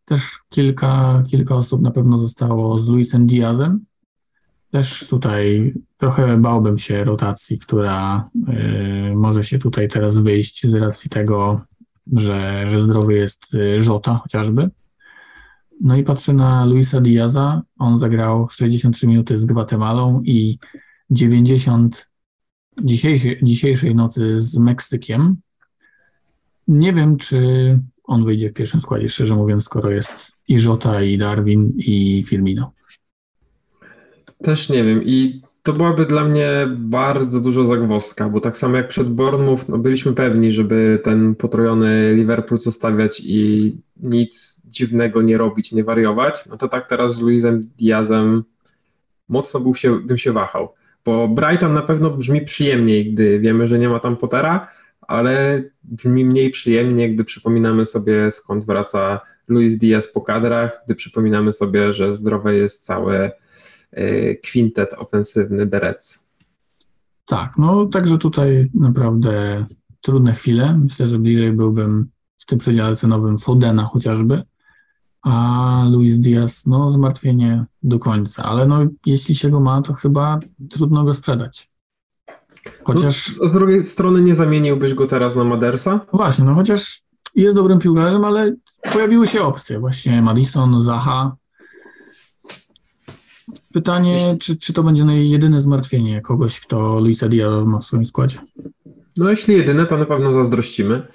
też kilka, kilka osób na pewno zostało z Luisem Diazem. Też tutaj trochę bałbym się rotacji, która y, może się tutaj teraz wyjść z racji tego, że, że zdrowy jest y, Żota chociażby. No i patrzę na Luisa Diaza. On zagrał 63 minuty z Gwatemalą i 90 dzisiejszej, dzisiejszej nocy z Meksykiem. Nie wiem, czy on wyjdzie w pierwszym składzie, szczerze mówiąc, skoro jest i Żota, i Darwin, i Firmino. Też nie wiem i to byłaby dla mnie bardzo dużo zagwozdka, bo tak samo jak przed Bournemouth, no byliśmy pewni, żeby ten potrojony Liverpool zostawiać i nic dziwnego nie robić, nie wariować, no to tak teraz z Luisem Diazem mocno był się, bym się wahał, bo Brighton na pewno brzmi przyjemniej, gdy wiemy, że nie ma tam Pottera, ale brzmi mniej przyjemnie, gdy przypominamy sobie skąd wraca Luis Diaz po kadrach, gdy przypominamy sobie, że zdrowe jest całe kwintet ofensywny Derec. Tak, no także tutaj naprawdę trudne chwile. Myślę, że bliżej byłbym w tym przedziale cenowym Fodena chociażby, a Luis Diaz, no zmartwienie do końca, ale no jeśli się go ma, to chyba trudno go sprzedać. Chociaż... No, z drugiej strony nie zamieniłbyś go teraz na Madersa? Właśnie, no chociaż jest dobrym piłkarzem, ale pojawiły się opcje, właśnie Madison, Zaha, Pytanie, czy, czy to będzie jedyne zmartwienie kogoś, kto Luisa Diaz ma w swoim składzie? No jeśli jedyne, to na pewno zazdrościmy.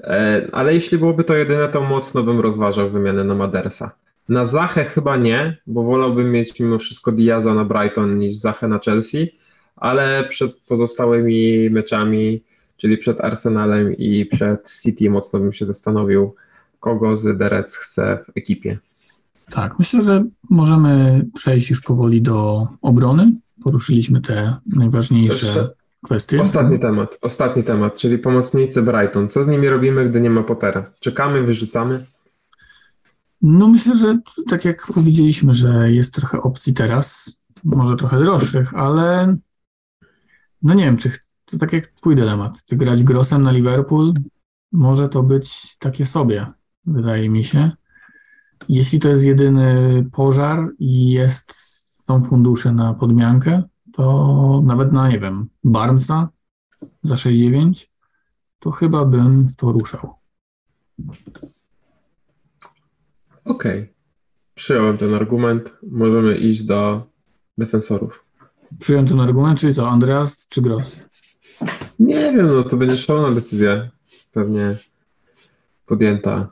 E, ale jeśli byłoby to jedyne, to mocno bym rozważał wymianę na Madersa. Na Zachę chyba nie, bo wolałbym mieć mimo wszystko Diaza na Brighton niż Zachę na Chelsea, ale przed pozostałymi meczami, czyli przed Arsenalem i przed City mocno bym się zastanowił, kogo z Derec chce w ekipie. Tak, myślę, że możemy przejść już powoli do obrony. Poruszyliśmy te najważniejsze Jeszcze kwestie. Ostatni temat, ostatni temat, czyli pomocnicy Brighton. Co z nimi robimy, gdy nie ma Pottera? Czekamy, wyrzucamy? No myślę, że tak jak powiedzieliśmy, że jest trochę opcji teraz, może trochę droższych, ale no nie wiem, czy to tak jak twój dylemat, czy grać Grossem na Liverpool, może to być takie sobie, wydaje mi się. Jeśli to jest jedyny pożar i jest, są fundusze na podmiankę, to nawet na, nie wiem, Barnesa za 6,9, to chyba bym w to ruszał. Okej. Okay. Przyjąłem ten argument. Możemy iść do defensorów. Przyjąłem ten argument, czyli co, Andreas czy Gross? Nie wiem, no to będzie szalona decyzja. Pewnie podjęta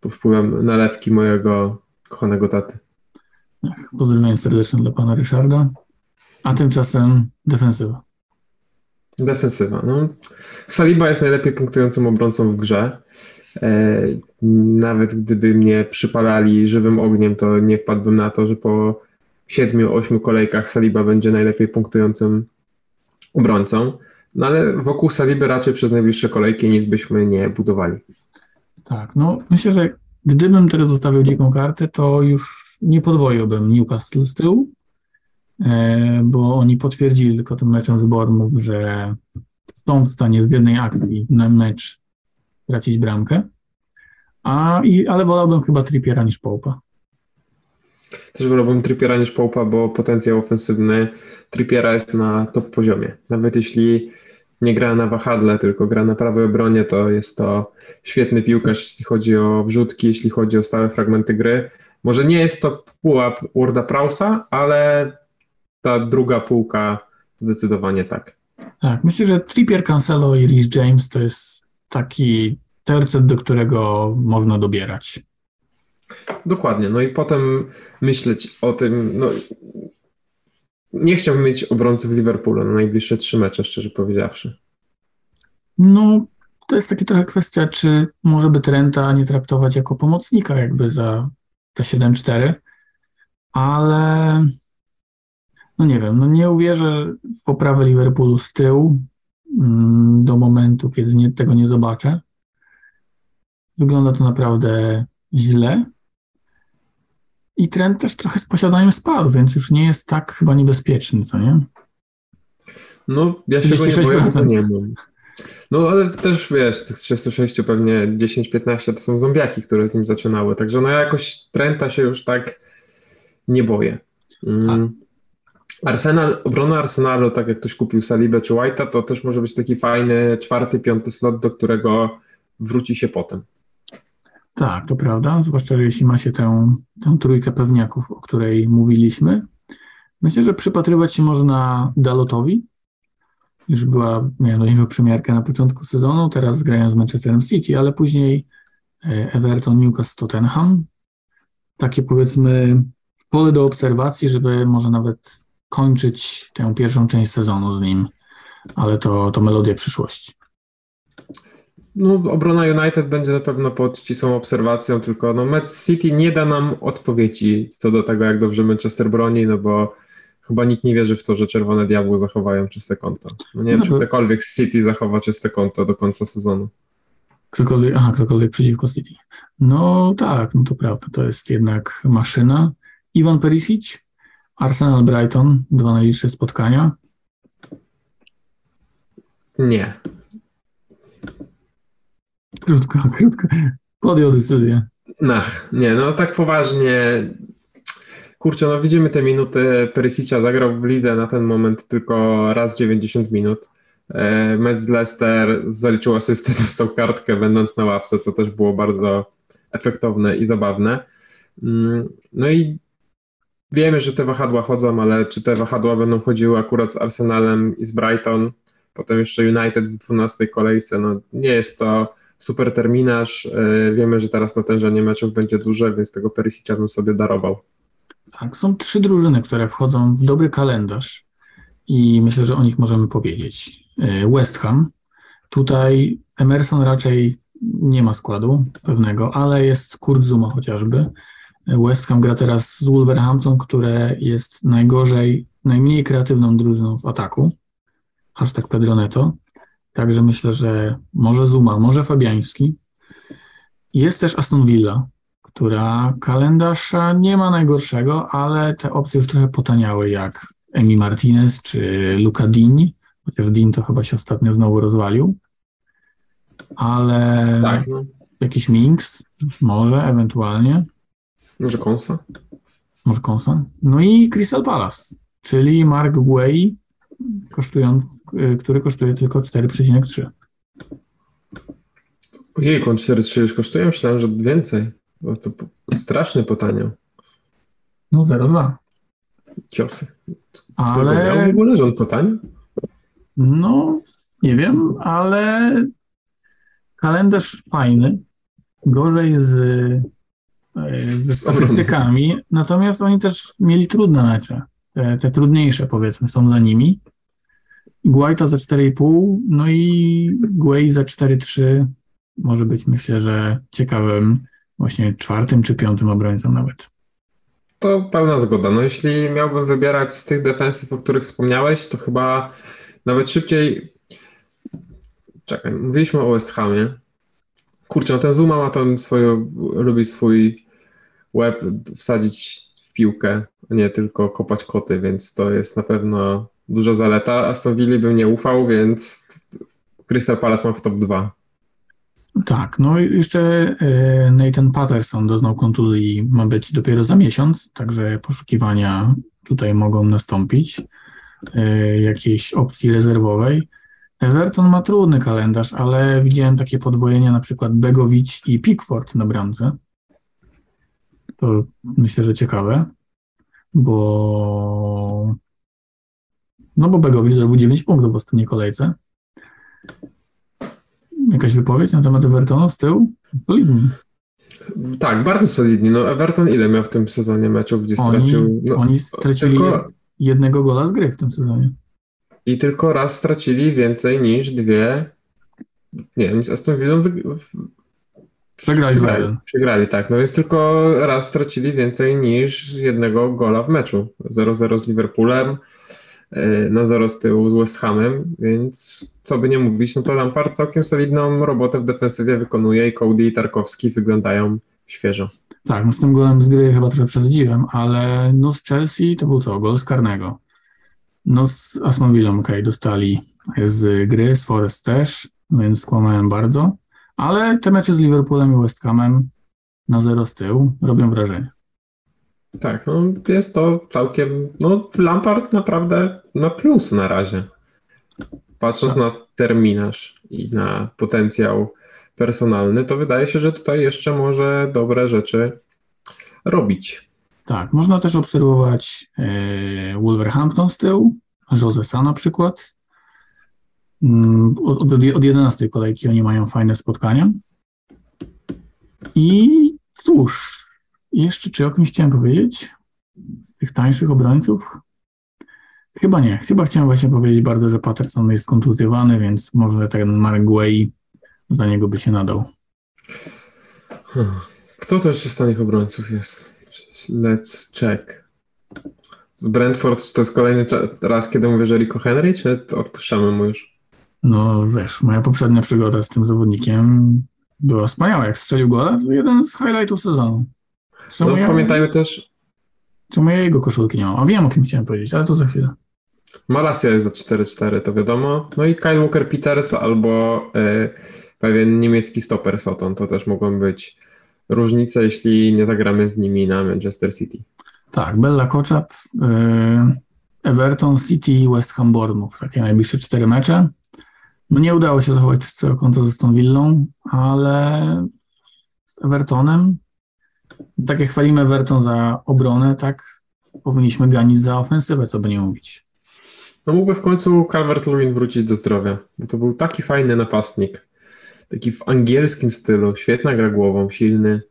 pod wpływem nalewki mojego kochanego taty. Ach, pozdrowienia serdeczne dla pana Ryszarda. A tymczasem defensywa. Defensywa. No, Saliba jest najlepiej punktującym obrońcą w grze. E, nawet gdyby mnie przypalali żywym ogniem, to nie wpadłbym na to, że po siedmiu, ośmiu kolejkach Saliba będzie najlepiej punktującym obrońcą. No ale wokół Saliby raczej przez najbliższe kolejki nic byśmy nie budowali. Tak, no myślę, że gdybym teraz zostawił dziką kartę, to już nie podwoiłbym Newcastle z tyłu, e, bo oni potwierdzili tylko tym meczem z Bournemouth, że są w stanie z jednej akcji na mecz tracić bramkę, a, i, ale wolałbym chyba Trippiera niż Połpa. Też wolałbym Trippiera niż Połpa, bo potencjał ofensywny Trippiera jest na top poziomie. Nawet jeśli nie gra na wahadle, tylko gra na prawej obronie, to jest to świetny piłkarz, jeśli chodzi o wrzutki, jeśli chodzi o stałe fragmenty gry. Może nie jest to pułap Worda Prausa, ale ta druga półka zdecydowanie tak. Tak, myślę, że Trippier, Cancelo i Rhys James to jest taki tercet, do którego można dobierać. Dokładnie, no i potem myśleć o tym, no nie chciałbym mieć obrońców Liverpoolu na najbliższe trzy mecze, szczerze powiedziawszy. No, to jest taka trochę kwestia, czy może by Trenta nie traktować jako pomocnika jakby za te 7-4, ale no nie wiem, no nie uwierzę w poprawę Liverpoolu z tyłu mm, do momentu, kiedy nie, tego nie zobaczę. Wygląda to naprawdę źle. I trend też trochę z posiadaniem spadł, więc już nie jest tak chyba niebezpieczny, co nie? No, ja się go nie boję, bo nie mam. No, ale też wiesz, tych 36 pewnie 10-15 to są zombiaki, które z nim zaczynały, także no ja jakoś Trenta się już tak nie boję. Mm. Arsenal, obrona Arsenalu, tak jak ktoś kupił Salibę czy White'a, to też może być taki fajny czwarty, piąty slot, do którego wróci się potem. Tak, to prawda, zwłaszcza jeśli ma się tę, tę trójkę pewniaków, o której mówiliśmy. Myślę, że przypatrywać się można Dalotowi. Już była, miałem do niego przymiarkę na początku sezonu, teraz grają z Manchesterem City, ale później e, Everton, Newcastle, Tottenham. Takie powiedzmy pole do obserwacji, żeby może nawet kończyć tę pierwszą część sezonu z nim, ale to, to melodia przyszłości. No, obrona United będzie na pewno pod ścisłą obserwacją, tylko no, Metz City nie da nam odpowiedzi co do tego, jak dobrze Manchester broni, no bo chyba nikt nie wierzy w to, że Czerwone Diabły zachowają czyste konto. No nie wiem, no czy ktokolwiek z City zachowa czyste konto do końca sezonu. Ktokolwiek, aha, ktokolwiek przeciwko City. No tak, no to prawda, to jest jednak maszyna. Iwan Perisic, Arsenal Brighton, dwa najbliższe spotkania. Nie. Krótko, krótko. Podjął decyzję. No, nie, no tak poważnie. Kurczę, no widzimy te minuty. Perisicia zagrał w lidze na ten moment tylko raz 90 minut. E, Mecz Leicester zaliczył asystę, dostał kartkę będąc na ławce, co też było bardzo efektowne i zabawne. Mm, no i wiemy, że te wahadła chodzą, ale czy te wahadła będą chodziły akurat z Arsenalem i z Brighton, potem jeszcze United w 12 kolejce, no nie jest to super terminarz. E, wiemy, że teraz natężenie meczów będzie duże, więc tego Perisicia bym sobie darował. Tak, są trzy drużyny, które wchodzą w dobry kalendarz i myślę, że o nich możemy powiedzieć. E, West Ham. Tutaj Emerson raczej nie ma składu pewnego, ale jest Kurt Zuma chociażby. West Ham gra teraz z Wolverhampton, które jest najgorzej, najmniej kreatywną drużyną w ataku. Hashtag Pedroneto. Także myślę, że może Zuma, może Fabiański. Jest też Aston Villa, która kalendarza nie ma najgorszego, ale te opcje już trochę potaniały, jak Emi Martinez czy Luca Dini, chociaż Din to chyba się ostatnio znowu rozwalił. Ale Tak, no. jakiś Minks, może ewentualnie, Może Konsa? może Konsa. No i Crystal Palace, czyli Mark Guay, kosztują, y, który kosztuje tylko 4,3. Ojej, on 4,3 już kosztuje? Myślałem, że więcej. Bo to po- straszny potaniał. No 0,2. Ciosy. Ale miał w ogóle, że on potaniał? No, nie wiem, ale kalendarz fajny. Gorzej z, e, ze statystykami, natomiast oni też mieli trudne mecze. Te, te trudniejsze, powiedzmy, są za nimi. Guaita za 4,5, no i Guay za 4,3 może być, myślę, że ciekawym właśnie czwartym czy piątym obrońcą nawet. To pełna zgoda. No jeśli miałbym wybierać z tych defensyw, o których wspomniałeś, to chyba nawet szybciej. Czekaj, mówiliśmy o West Hamie. Kurczę, no ten Zuma ma tam swoją, lubi swój łeb wsadzić w piłkę, nie tylko kopać koty, więc to jest na pewno duża zaleta. Aston Villa bym nie ufał, więc Crystal Palace ma w top 2. Tak, no i jeszcze e, Nathan Patterson doznał kontuzji, ma być dopiero za miesiąc, także poszukiwania tutaj mogą nastąpić, e, jakiejś opcji rezerwowej. Everton ma trudny kalendarz, ale widziałem takie podwojenia, na przykład Begowicz i Pickford na bramce. To myślę, że ciekawe, bo no bo Begowicz zrobił 9 punktów w ostatniej kolejce. Jakaś wypowiedź na temat Evertonu z tyłu? Solidny. Tak, bardzo solidnie. No Everton ile miał w tym sezonie meczów, gdzie Oni, stracił? No, oni stracili tylko, jednego gola z gry w tym sezonie. I tylko raz stracili więcej niż dwie. Nie, oni z Aston Villą wy... w- Przegrali 2-1. Przegrali, tak. No więc tylko raz stracili więcej niż jednego gola w meczu. 0-0 z Liverpoolem, yy, na 0 z tyłu z West Hamem, więc co by nie mówić, no to Lampard całkiem solidną robotę w defensywie wykonuje i Cody i Tarkowski wyglądają świeżo. Tak, no z tym golem z gry chyba trochę przesadziłem, ale no z Chelsea to był co? Gol z karnego. No z Aston Villą, okej, dostali z gry, z Forest też, więc skłamałem bardzo, ale te mecze z Liverpoolem i West Hamem na 0 z tyłu robią wrażenie. Tak, no jest to całkiem, no Lampard naprawdę na plus na razie. Patrząc Tak. na terminarz i na potencjał personalny, to wydaje się, że tutaj jeszcze może dobre rzeczy robić. Tak, można też obserwować e, Wolverhampton z tyłu, Josesa na przykład. Mm, Od, od, od 11 kolejki oni mają fajne spotkania. I cóż, jeszcze czy o kimś chciałem powiedzieć z tych tańszych obrońców? Chyba nie. Chyba chciałem właśnie powiedzieć bardzo, że Patterson jest kontuzjowany, więc może ten Mark Guay za niego by się nadał. Hmm. Kto to jeszcze z tanich obrońców jest? Let's check. Z Brentford, to jest kolejny raz, kiedy mówię, że Rico Henry, czy odpuszczamy mu już? No wiesz, moja poprzednia przygoda z tym zawodnikiem była wspaniała. Jak strzelił gola, to jeden z highlightów sezonu. Czemu, No, ja, pamiętajmy też, czemu ja jego koszulki nie mam? A wiem, o kim chciałem powiedzieć, ale to za chwilę. Malasia jest za 4-4, to wiadomo. No i Kyle Walker-Peters albo e, pewien niemiecki stoper Soton. To też mogą być różnice, jeśli nie zagramy z nimi na Manchester City. Tak, Bella Koczap, y, Everton, City, West Ham, Bournemouth. Takie najbliższe cztery mecze. No nie udało się zachować czystego konta ze Aston Villą, ale z Evertonem, tak jak chwalimy Everton za obronę, tak powinniśmy ganić za ofensywę, co by nie mówić. No mógłby w końcu Calvert-Lewin wrócić do zdrowia, bo to był taki fajny napastnik. Taki w angielskim stylu, świetna gra głową, silny.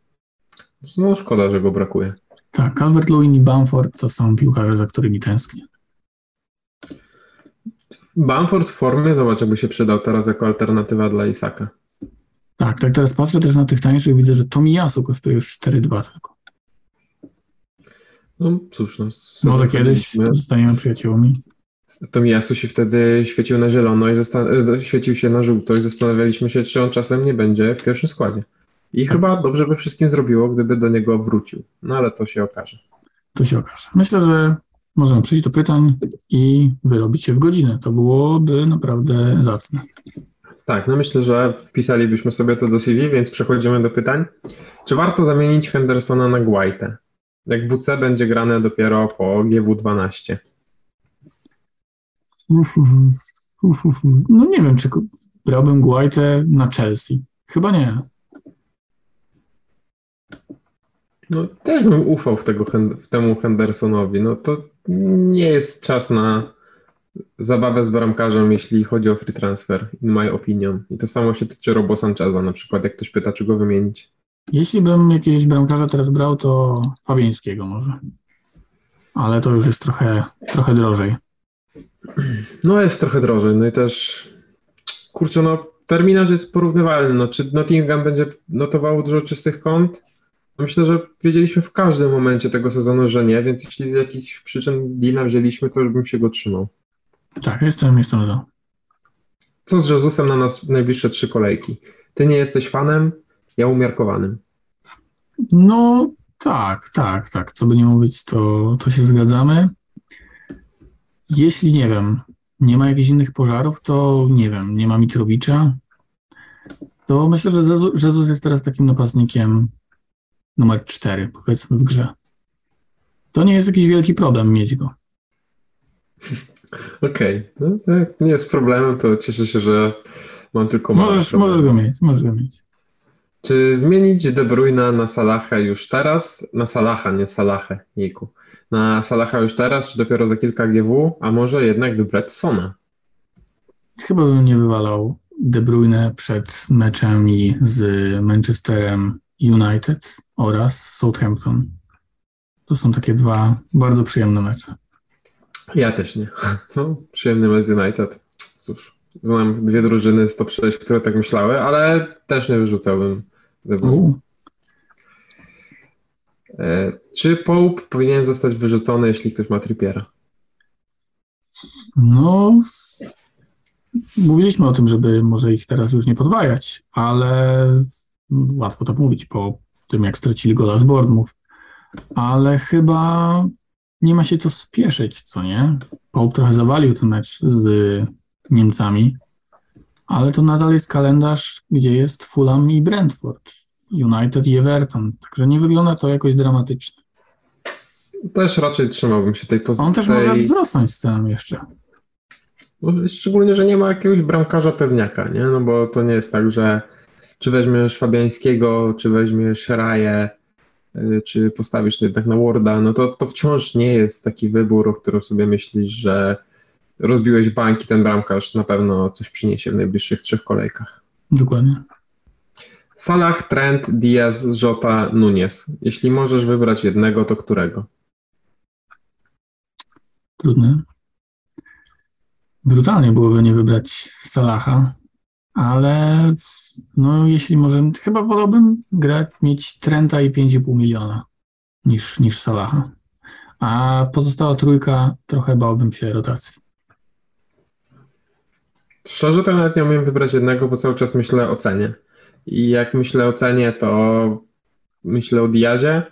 No szkoda, że go brakuje. Tak, Calvert-Lewin i Bamford to są piłkarze, za którymi tęsknię. Bamford w formie, zobacz, jakby się przydał teraz jako alternatywa dla Isaka. Tak, tak teraz patrzę też na tych tańszych, widzę, że Tomiyasu kosztuje już 4,2 tylko. No cóż, no. Może kiedyś zostaniemy przyjaciółmi. Tomiyasu się wtedy świecił na zielono i zastan- e, świecił się na żółto i zastanawialiśmy się, czy on czasem nie będzie w pierwszym składzie. I Tak chyba dobrze by wszystkim zrobiło, gdyby do niego wrócił. No ale to się okaże. To się okaże. Myślę, że możemy przejść do pytań i wyrobić się w godzinę. To byłoby naprawdę zacne. Tak, no myślę, że wpisalibyśmy sobie to do CV, więc przechodzimy do pytań. Czy warto zamienić Hendersona na Guaitę? Jak WC będzie grane dopiero po GW12. No nie wiem, czy brałbym Guaitę na Chelsea. Chyba nie. No też bym ufał w, tego, w temu Hendersonowi. No to nie jest czas na zabawę z bramkarzem, jeśli chodzi o free transfer, in my opinion. I to samo się tyczy Robo Sancheza na przykład, jak ktoś pyta, czy go wymienić. Jeśli bym jakiegoś bramkarza teraz brał, to Fabiańskiego może. Ale to już jest trochę, trochę drożej. No jest trochę drożej, no i też kurczę, no terminarz jest porównywalny, no czy Nottingham będzie notowało dużo czystych kąt? Myślę, że wiedzieliśmy w każdym momencie tego sezonu, że nie, więc jeśli z jakichś przyczyn Dina wzięliśmy, to już bym się go trzymał. Tak, jestem, jestem za. Co z Jezusem na nas najbliższe trzy kolejki? Ty nie jesteś fanem, ja umiarkowanym. No tak, tak, tak. Co by nie mówić, to, to się zgadzamy. Jeśli nie wiem, nie ma jakichś innych pożarów, to nie wiem, nie ma Mitrowicza, to myślę, że Jezu- Jezus jest teraz takim napastnikiem numer 4, powiedzmy, w grze. To nie jest jakiś wielki problem mieć go. Okej, no jak nie jest problemem, to cieszę się, że mam tylko małe Możesz, możesz go mieć, możesz go mieć. Czy zmienić De Bruyne na Salaha już teraz? Na Salaha, nie Salahę, jejku. Na Salaha już teraz, czy dopiero za kilka GW? A może jednak wybrać Sona? Chyba bym nie wywalał De Bruyne przed meczami z Manchesterem United oraz Southampton. To są takie dwa bardzo przyjemne mecze. Ja też nie. No, przyjemny mecz United. Cóż, znam dwie drużyny z top 6, które tak myślały, ale też nie wyrzucałbym wyboru. E, Czy Pope powinien zostać wyrzucony, jeśli ktoś ma Trippiera? no, mówiliśmy o tym, żeby może ich teraz już nie podwajać, ale łatwo to mówić po tym, jak stracili gola z Bournemouth. Ale chyba nie ma się co spieszyć, co nie? Pope trochę zawalił ten mecz z Niemcami, ale to nadal jest kalendarz, gdzie jest Fulham i Brentford, United i Everton, także nie wygląda to jakoś dramatycznie. Też raczej trzymałbym się tej pozycji. On też może wzrosnąć z ceną jeszcze. Szczególnie, że nie ma jakiegoś bramkarza pewniaka, nie? No bo to nie jest tak, że czy weźmiesz Fabiańskiego, czy weźmiesz Raję, y, czy postawisz to jednak na Warda, no to, to wciąż nie jest taki wybór, o którym sobie myślisz, że rozbiłeś bank i ten bramkarz na pewno coś przyniesie w najbliższych trzech kolejkach. Dokładnie. Salah, Trent, Diaz, Jota, Nunes. Jeśli możesz wybrać jednego, to którego? Trudne. Brutalnie byłoby nie wybrać Salaha, ale no jeśli może, chyba wolałbym grać, mieć Trenta i 5,5 miliona niż, niż Salaha. A pozostała trójka, trochę bałbym się rotacji. Szczerze to nawet nie umiem wybrać jednego, bo cały czas myślę o cenie. I jak myślę o cenie, to myślę o Diazie,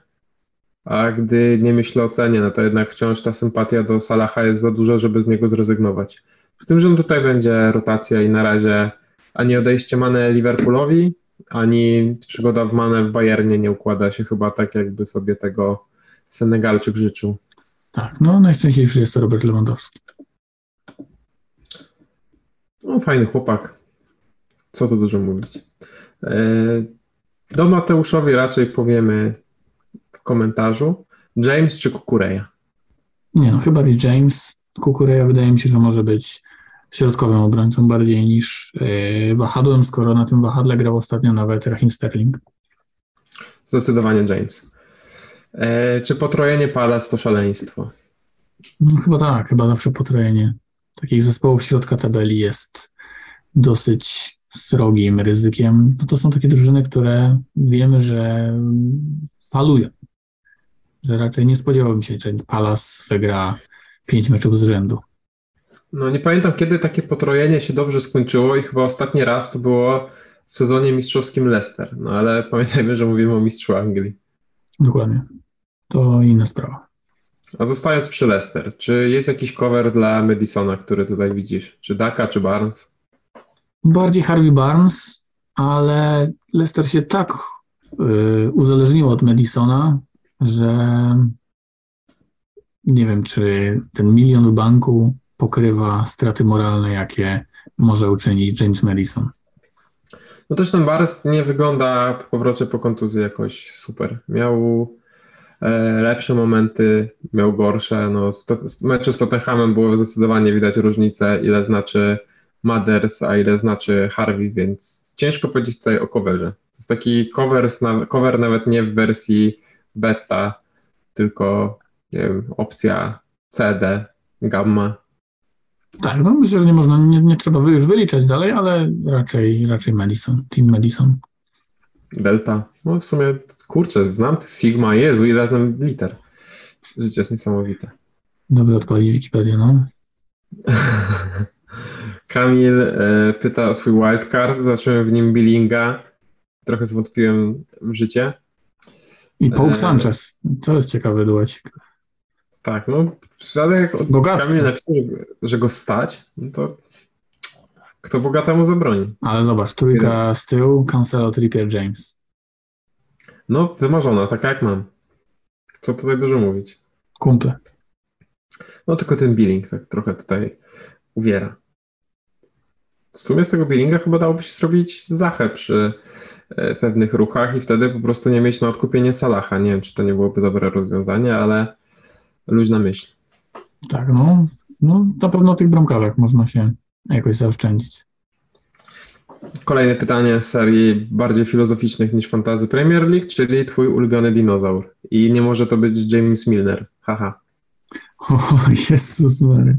a gdy nie myślę o cenie, no to jednak wciąż ta sympatia do Salaha jest za duża, żeby z niego zrezygnować. Z tym, że tutaj będzie rotacja i na razie ani odejście Mane Liverpoolowi, ani przygoda w Mane w Bayernie nie układa się chyba tak, jakby sobie tego Senegalczyk życzył. Tak, no najszczęśliwszy jest to Robert Lewandowski. No, fajny chłopak. Co tu dużo mówić. E, Do Mateuszowi raczej powiemy w komentarzu. James czy Kukureja? Nie no, chyba James. Kukureja wydaje mi się, że może być środkowym obrońcą bardziej niż yy, wahadłem, skoro na tym wahadle grał ostatnio nawet Raheem Sterling. Zdecydowanie James. E, Czy potrojenie Palace to szaleństwo? No, chyba tak, chyba zawsze potrojenie takich zespołów środka tabeli jest dosyć srogim ryzykiem. No to są takie drużyny, które wiemy, że falują. Że raczej nie spodziewałbym się, że Palace wygra pięć meczów z rzędu. No nie pamiętam, kiedy takie potrojenie się dobrze skończyło i chyba ostatni raz to było w sezonie mistrzowskim Leicester. No ale pamiętajmy, że mówimy o mistrzu Anglii. Dokładnie. To inna sprawa. A zostając przy Leicester, czy jest jakiś cover dla Madisona, który tutaj widzisz? Czy Daka, czy Barnes? Bardziej Harvey Barnes, ale Leicester się tak y, uzależniło od Madisona, że nie wiem, czy ten milion w banku pokrywa straty moralne, jakie może uczynić James Madison. No też ten Barnes nie wygląda po powrocie po kontuzji jakoś super. Miał e, lepsze momenty, miał gorsze. No, w meczu z Tottenhamem było zdecydowanie widać różnicę, ile znaczy Mathers, a ile znaczy Harvey, więc ciężko powiedzieć tutaj o coverze. To jest taki cover, cover nawet nie w wersji beta, tylko nie wiem, opcja CD, gamma. Tak, no myślę, że nie można, nie, nie trzeba już wyliczać dalej, ale raczej, raczej Madison, Team Madison. Delta. No w sumie, kurczę, znam Sigma, Jezu, ile znam liter. Życie jest niesamowite. Dobrze odpalić Wikipedię, no. Kamil e, pyta o swój wildcard, zobaczyłem w nim Billinga. Trochę zwątpiłem w życie. I Paul e... Sanchez. To jest ciekawy duecik. Tak, no, ale jak Kamil napisał, że go stać, no to kto bogatemu zabroni. Ale zobacz, trójka z tyłu, Cancelo, Trippier, James. No, wymarzona, taka jak mam. Co tutaj dużo mówić. Kumple. No, tylko ten billing tak trochę tutaj uwiera. W sumie z tego billinga chyba dałoby się zrobić zachę przy e, pewnych ruchach i wtedy po prostu nie mieć na odkupienie Salaha. Nie wiem, czy to nie byłoby dobre rozwiązanie, ale luźna myśl. Tak, no, no na pewno tych bramkach można się jakoś zaoszczędzić. Kolejne pytanie z serii bardziej filozoficznych niż Fantazy Premier League, czyli twój ulubiony dinozaur. I nie może to być James Milner. Haha. O, Jezus Mary.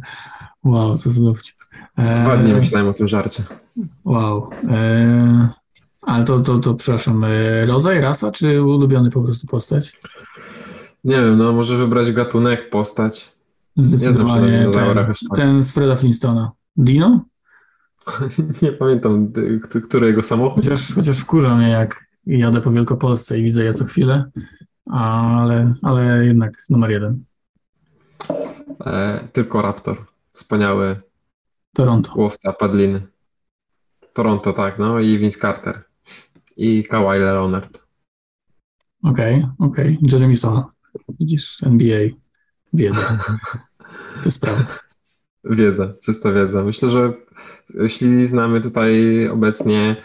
Wow, co za dowcip. Dwa dni myślałem o tym żarcie. Wow. Eee, ale to, to, to, przepraszam, e, rodzaj, rasa, czy ulubiony po prostu postać? Nie wiem, no może wybrać gatunek, postać. Zdecydowanie nie ten, tak. ten z Freda Flintstona. Dino? nie pamiętam, który jego samochód. Chociaż, chociaż wkurza mnie, jak jadę po Wielkopolsce i widzę je co chwilę, ale, ale jednak numer jeden. E, tylko Raptor. Wspaniały Toronto. Łowca padliny. Toronto, tak, no i Vince Carter. I Kawhi Leonard. Okej, okay, okej. Okay. Jeremy Soha. Widzisz, NBA. Wiedza. To jest prawda. Wiedza, czysta wiedza. Myślę, że jeśli znamy tutaj obecnie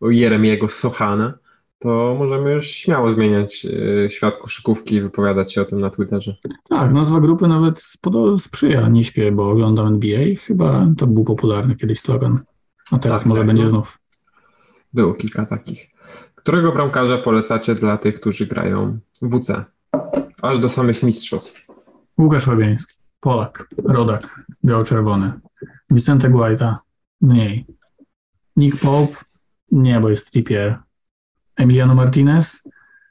Jeremiego Sochana, to możemy już śmiało zmieniać e, świat koszykówki i wypowiadać się o tym na Twitterze. Tak, nazwa grupy nawet sprzyja. Nie śpię, bo oglądam NBA. Chyba to był popularny kiedyś slogan. A teraz tak, może tak, będzie no. znów. Było kilka takich. Którego bramkarza polecacie dla tych, którzy grają WC? Aż do samych mistrzostw. Łukasz Fabiański, Polak, rodak, biało-czerwony. Vicente Guaita, mniej. Nick Pope, nie, bo jest Trippier. Emiliano Martinez,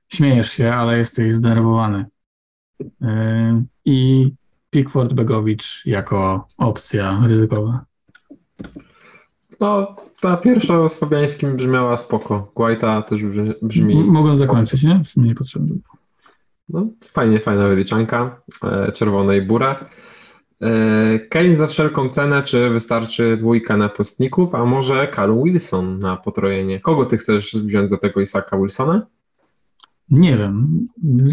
śmiejesz się, ale jesteś zdenerwowany. Yy, I Pickford Begowicz jako opcja ryzykowa. No, ta pierwsza z Fabiańskim brzmiała spoko. Guaita też brzmi... mogą zakończyć, nie? W sumie niepotrzebne. No, fajnie, fajna wyliczanka. E, czerwonej bura. E, Kane za wszelką cenę, czy wystarczy dwójka napastników, a może Callum Wilson na potrojenie? Kogo ty chcesz wziąć za tego Isaka Wilsona? Nie wiem.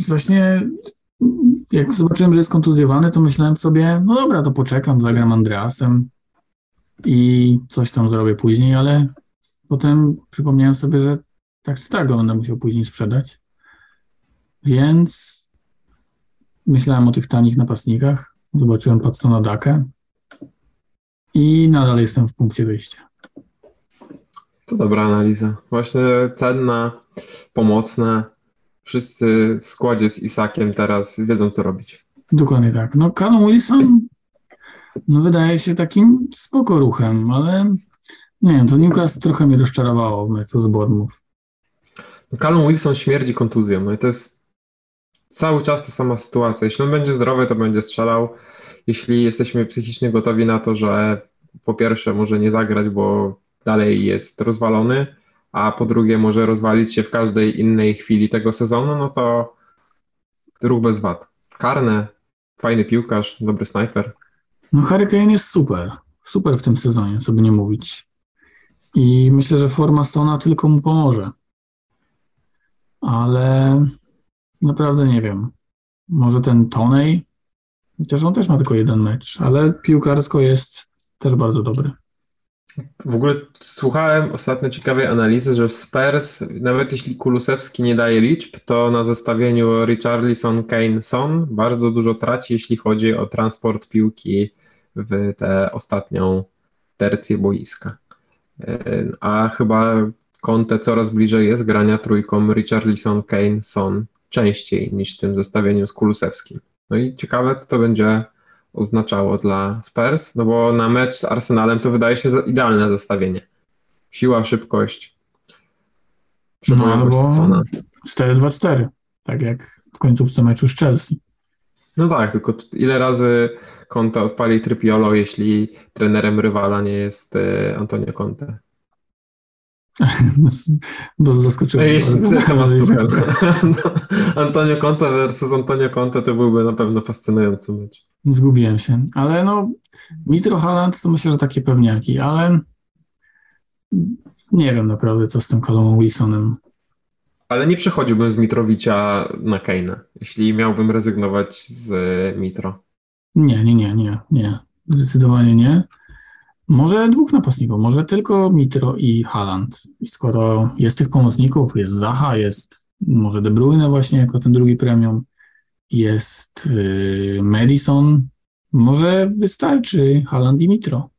Właśnie jak zobaczyłem, że jest kontuzjowany, to myślałem sobie, no dobra, to poczekam, zagram Andreasem i coś tam zrobię później, ale potem przypomniałem sobie, że tak czy tak go będę musiał później sprzedać. Więc myślałem o tych tanich napastnikach Zobaczyłem Patsona Dakę i nadal jestem w punkcie wyjścia. To dobra analiza. Właśnie cenna, pomocna. Wszyscy w składzie z Isakiem teraz wiedzą, co robić. Dokładnie tak. No, Callum Wilson no, wydaje się takim spoko ruchem, ale nie wiem, to Newcastle trochę mnie rozczarowało w meczu z Bournemouth. No, Callum Wilson śmierdzi kontuzją. No i to jest cały czas ta sama sytuacja. Jeśli on będzie zdrowy, to będzie strzelał. Jeśli jesteśmy psychicznie gotowi na to, że po pierwsze może nie zagrać, bo dalej jest rozwalony, a po drugie może rozwalić się w każdej innej chwili tego sezonu, no to ruch bez wad. Karne, fajny piłkarz, dobry snajper. No Harry Kane jest super. Super w tym sezonie, co by nie mówić. I myślę, że forma Sona tylko mu pomoże. Ale naprawdę nie wiem. Może ten Tonej, chociaż on też ma tylko jeden mecz, ale piłkarsko jest też bardzo dobry. W ogóle słuchałem ostatnio ciekawej analizy, że w Spurs, nawet jeśli Kulusewski nie daje liczb, to na zestawieniu Richarlison, Kane, Son bardzo dużo traci, jeśli chodzi o transport piłki w tę ostatnią tercję boiska. A chyba Conte coraz bliżej jest grania trójką Richarlison, Kane, Son częściej niż tym zestawieniu z Kulusewskim. No i ciekawe, co to będzie oznaczało dla Spurs, no bo na mecz z Arsenalem to wydaje się idealne zestawienie. Siła, szybkość, no, albo 4-2-4, tak jak w końcówce meczu z Chelsea. No tak, tylko ile razy Conte odpali Trypiolo, jeśli trenerem rywala nie jest e, Antonio Conte? Bo zaskoczyłem. Jeśli temat no, Antonio Conte versus Antonio Conte to byłby na pewno fascynujący mecz. Zgubiłem się, ale no Mitro Haaland to myślę, że takie pewniaki, ale nie wiem naprawdę, co z tym Column Wilsonem. Ale nie przechodziłbym z Mitrowicia na Kane'a, jeśli miałbym rezygnować z Mitro. Nie, nie, nie, nie, nie. Zdecydowanie nie. Może dwóch napastników, może tylko Mitro i Haaland. Skoro jest tych pomocników, jest Zaha, jest może De Bruyne właśnie jako ten drugi premium, jest yy, Madison, może wystarczy Haaland i Mitro.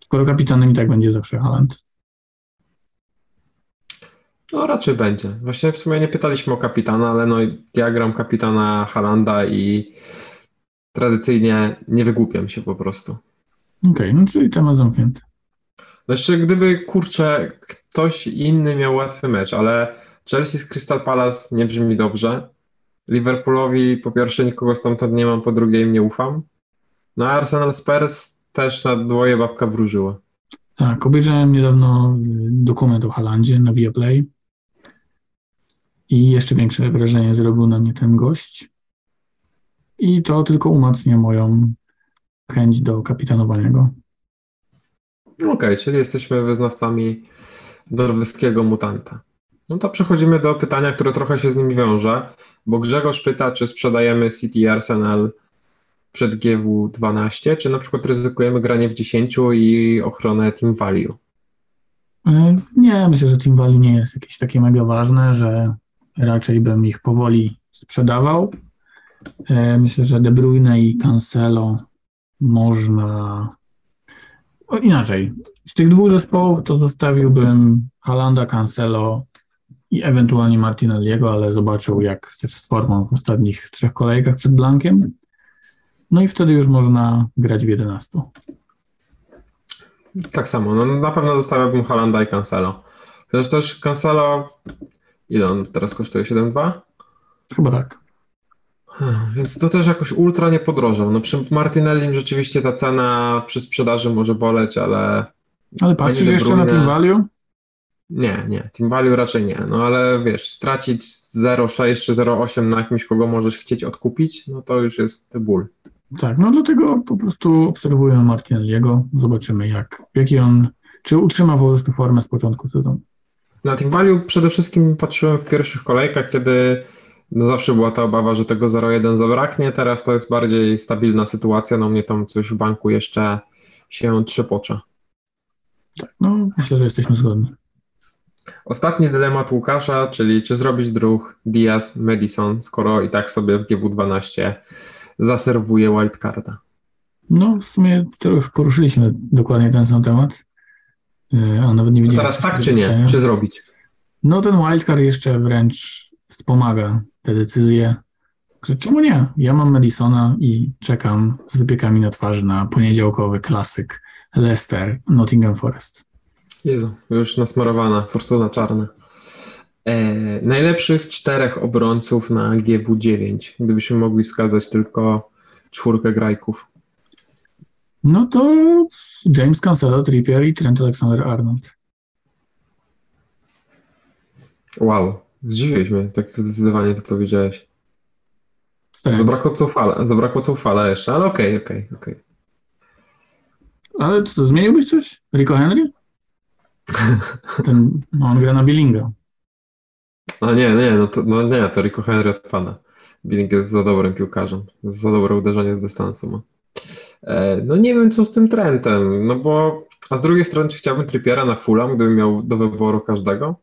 Skoro kapitanem i tak będzie zawsze Haaland. No raczej będzie. Właśnie w sumie nie pytaliśmy o kapitana, ale no diagram kapitana Halanda i tradycyjnie nie wygłupiam się po prostu. Okej, okay, no czyli temat zamknięty. Jeszcze gdyby, kurczę, ktoś inny miał łatwy mecz, ale Chelsea z Crystal Palace nie brzmi dobrze. Liverpoolowi po pierwsze nikogo stamtąd nie mam, po drugie im nie ufam. No a Arsenal Spurs też na dwoje babka wróżyła. Tak, obejrzałem niedawno dokument o Halandzie na Viaplay i jeszcze większe wrażenie zrobił na mnie ten gość. I to tylko umacnia moją chęć do kapitanowania go. Okej, okay, czyli jesteśmy wyznawcami norweskiego mutanta. No to przechodzimy do pytania, które trochę się z nim wiąże, bo Grzegorz pyta, czy sprzedajemy City Arsenal przed GW12, czy na przykład ryzykujemy granie w 10 i ochronę Team Value? E, nie, myślę, że Team Value nie jest jakieś takie mega ważne, że raczej bym ich powoli sprzedawał. E, myślę, że De Bruyne i Cancelo można. O, inaczej. Z tych dwóch zespołów to zostawiłbym Halanda, Cancelo i ewentualnie Martinelliego, ale zobaczył, jak też z formą w ostatnich trzech kolejkach przed Blankiem. No i wtedy już można grać w 11. Tak samo. No, na pewno zostawiałbym Halanda i Cancelo. Chociaż też Cancelo, ile on teraz kosztuje? 7,2? Chyba tak. Więc to też jakoś ultra nie podrożał. No przy Martinellim rzeczywiście ta cena przy sprzedaży może boleć, ale... Ale patrzysz jeszcze na Team Value? Nie, nie. Team Value raczej nie. No ale wiesz, stracić 0,6 czy 0,8 na kimś, kogo możesz chcieć odkupić, no to już jest ból. Tak, no dlatego po prostu obserwuję Martinelliego, zobaczymy jak, jaki on, czy utrzyma po prostu formę z początku sezonu. Na Team Value przede wszystkim patrzyłem w pierwszych kolejkach, kiedy no zawsze była ta obawa, że tego 0,1 zabraknie. Teraz to jest bardziej stabilna sytuacja. No mnie tam coś w banku jeszcze się trzepocze. Tak, no myślę, że jesteśmy zgodni. Ostatni dylemat Łukasza, czyli czy zrobić druh Diaz, Madison, skoro i tak sobie w GW12 zaserwuje wildcarda. No w sumie to już poruszyliśmy dokładnie ten sam temat, e, a nawet nie widziałem. teraz tak czy nie? Pytania. Czy zrobić? No ten wildcard jeszcze wręcz wspomaga te decyzje. Czemu nie? Ja mam Madisona i czekam z wypiekami na twarzy na poniedziałkowy klasyk Leicester, Nottingham Forest. Jezu, już nasmarowana, fortuna czarna. E, najlepszych czterech obrońców na GW9, gdybyśmy mogli wskazać tylko czwórkę grajków. No to James Cancelo, Trippier i Trent Alexander-Arnold. Wow, zdziwiłeś mnie, tak zdecydowanie to powiedziałeś. Zabrakło Cofala, zabrakło Cofala jeszcze, ale okej, okej, okej. Ale co, zmieniłbyś coś? Rico Henry? Ten, no on gra na Billinga. No nie, nie, no to, no nie, to Rico Henry odpada. Billing jest za dobrym piłkarzem, za dobre uderzenie z dystansu ma. E, no nie wiem, co z tym Trentem, no bo, a z drugiej strony, czy chciałbym Trippiera na Fulham, gdybym miał do wyboru każdego?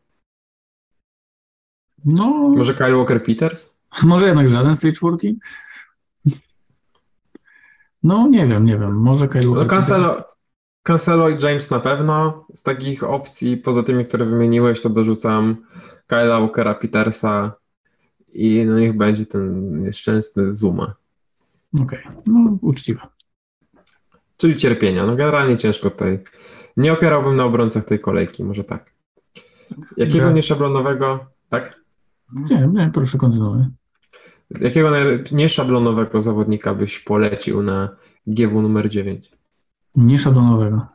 No, Może Kyle Walker-Peters? może jednak żaden z tej czwórki? No, nie wiem, nie wiem. Może Kyle No Walker- Cancelo, Cancelo i James na pewno. Z takich opcji, poza tymi, które wymieniłeś, to dorzucam Kyla Walkera, Petersa i no niech będzie ten nieszczęsny Zuma. Okej, no uczciwe. Czyli cierpienia. No generalnie ciężko tutaj. Nie opierałbym na obrońcach tej kolejki, może tak. Jakiego Gra- nieszablonowego, tak? Nie, nie, proszę kontynuuj. Jakiego nieszablonowego zawodnika byś polecił na GW numer 9? Nieszablonowego.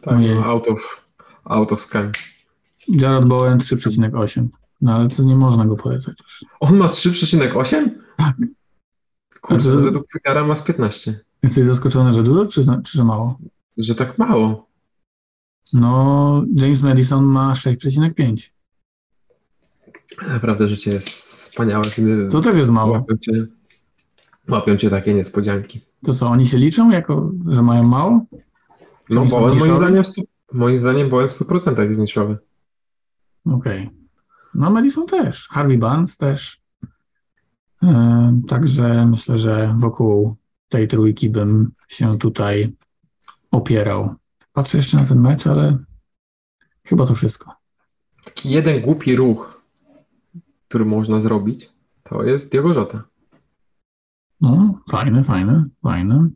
Tak, Ojej. no, out of, out of scan. Jared Bowen 3,8. No ale to nie można go polecać już. On ma 3,8? Tak. Kurde, A to- według Twittera ma z 15. Jesteś zaskoczony, że dużo, czy, czy że mało? Że tak mało. No, James Madison ma 6,5. Naprawdę życie jest wspaniałe, kiedy To też jest mało. łapią cię, łapią cię takie niespodzianki. To co, oni się liczą jako, że mają mało? Czy No Bowen moim zdaniem, stu, moim zdaniem Bowen w 100% jest niszowy. Okej. No Madison też. Harvey Barnes też. E, Także myślę, że wokół tej trójki bym się tutaj opierał. Patrzę jeszcze na ten mecz, ale chyba to wszystko. Taki jeden głupi ruch, który można zrobić, to jest Diogo Jota. No, fajne, fajne, fajne.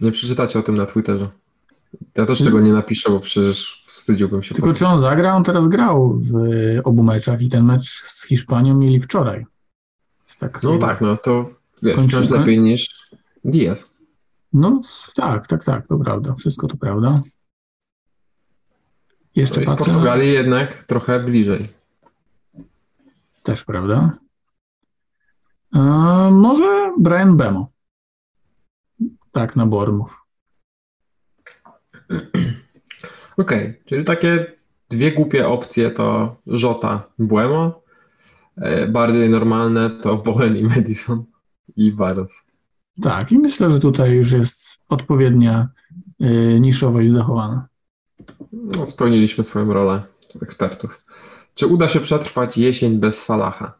Nie przeczytacie o tym na Twitterze. Ja też tego nie napiszę, bo przecież wstydziłbym się. Tylko potem. czy on zagra? On teraz grał w obu meczach i ten mecz z Hiszpanią mieli wczoraj. Tak, No tak, no to wiesz, Kończy- wciąż lepiej niż Diaz. No tak, tak, tak, to prawda. Wszystko to prawda. Jeszcze No patrzę. na- Portugalii jednak trochę bliżej. Też prawda. E, może Brian Bemo. Tak, na Bormów. Okej, czyli takie dwie głupie opcje to Jota, Buemo. E, Bardziej normalne to Bowen i Madison i Barros. Tak, i myślę, że tutaj już jest odpowiednia y, niszowość zachowana. No, spełniliśmy swoją rolę ekspertów. Czy uda się przetrwać jesień bez Salaha?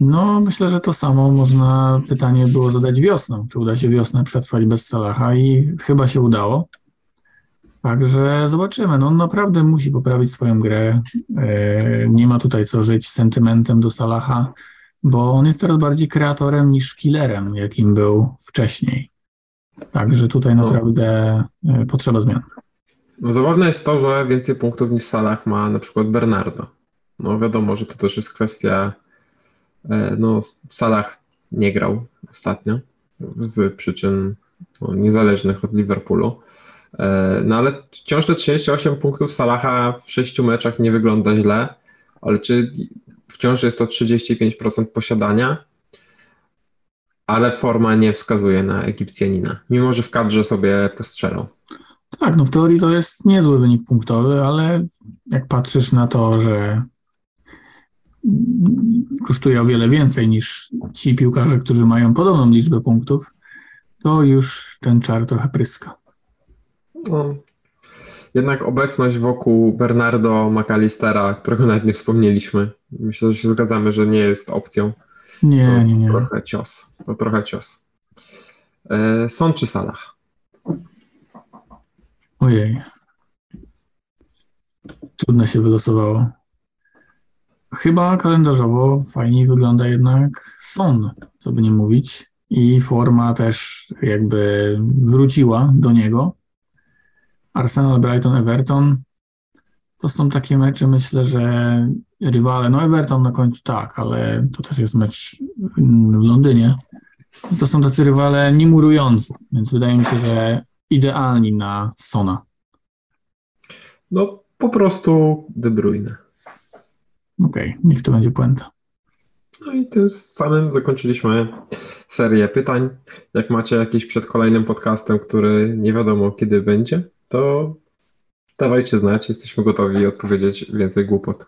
No, myślę, że to samo można pytanie było zadać wiosną. Czy uda się wiosnę przetrwać bez Salaha? I chyba się udało. Także zobaczymy. No, on naprawdę musi poprawić swoją grę. E, Nie ma tutaj co żyć sentymentem do Salaha, bo on jest teraz bardziej kreatorem niż killerem, jakim był wcześniej. Także tutaj No. naprawdę e, potrzeba zmian. No, zabawne jest to, że więcej punktów niż Salah ma na przykład Bernardo. No wiadomo, że to też jest kwestia, e, no Salah nie grał ostatnio z przyczyn no, niezależnych od Liverpoolu. E, No ale wciąż te 38 punktów Salaha w sześciu meczach nie wygląda źle, ale czy wciąż jest to 35% posiadania, ale forma nie wskazuje na Egipcjanina, mimo że w kadrze sobie postrzelał. Tak, no w teorii to jest niezły wynik punktowy, ale jak patrzysz na to, że kosztuje o wiele więcej niż ci piłkarze, którzy mają podobną liczbę punktów, to już ten czar trochę pryska. No, jednak obecność wokół Bernardo McAllistera, którego nawet nie wspomnieliśmy, myślę, że się zgadzamy, że nie jest opcją. To Nie, nie, nie. trochę cios. To trochę cios. E, Son czy Salah? Ojej. Trudno się wylosowało. Chyba kalendarzowo fajniej wygląda jednak Son, co by nie mówić. I forma też jakby wróciła do niego. Arsenal, Brighton, Everton. To są takie mecze, myślę, że rywale, no Everton na końcu tak, ale to też jest mecz w Londynie. To są tacy rywale niemurujący, więc wydaje mi się, że idealni na Sona. No, po prostu De Bruyne. Okej, niech to będzie puenta. No i tym samym zakończyliśmy serię pytań. Jak macie jakiś przed kolejnym podcastem, który nie wiadomo kiedy będzie, to dawajcie znać, jesteśmy gotowi odpowiedzieć więcej głupot.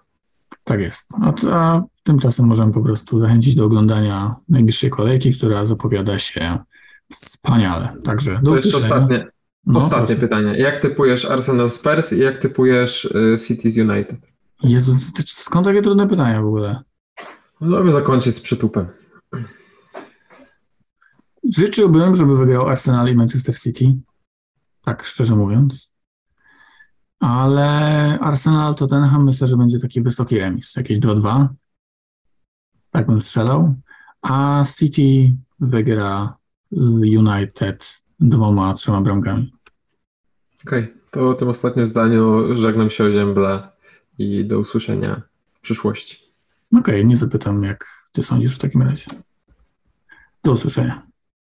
Tak jest. A, a tymczasem możemy po prostu zachęcić do oglądania najbliższej kolejki, która zapowiada się wspaniale. Także do To usłyszenia. ostatnie, No, ostatnie proszę. pytanie. Jak typujesz Arsenal Spurs i jak typujesz y, Cities United? Jezu, skąd takie trudne pytania w ogóle? No, Żeby zakończyć z przytupem. Życzyłbym, żeby wygrał Arsenal i Manchester City. Tak szczerze mówiąc. Ale Arsenal Tottenham myślę, że będzie taki wysoki remis. Jakieś 2-2. Tak bym strzelał. A City wygra z United dwoma, trzema bramkami. Okej, to tym ostatnim zdaniu żegnam się o ziemble i do usłyszenia w przyszłości. Okej, nie zapytam, jak ty sądzisz w takim razie. Do usłyszenia.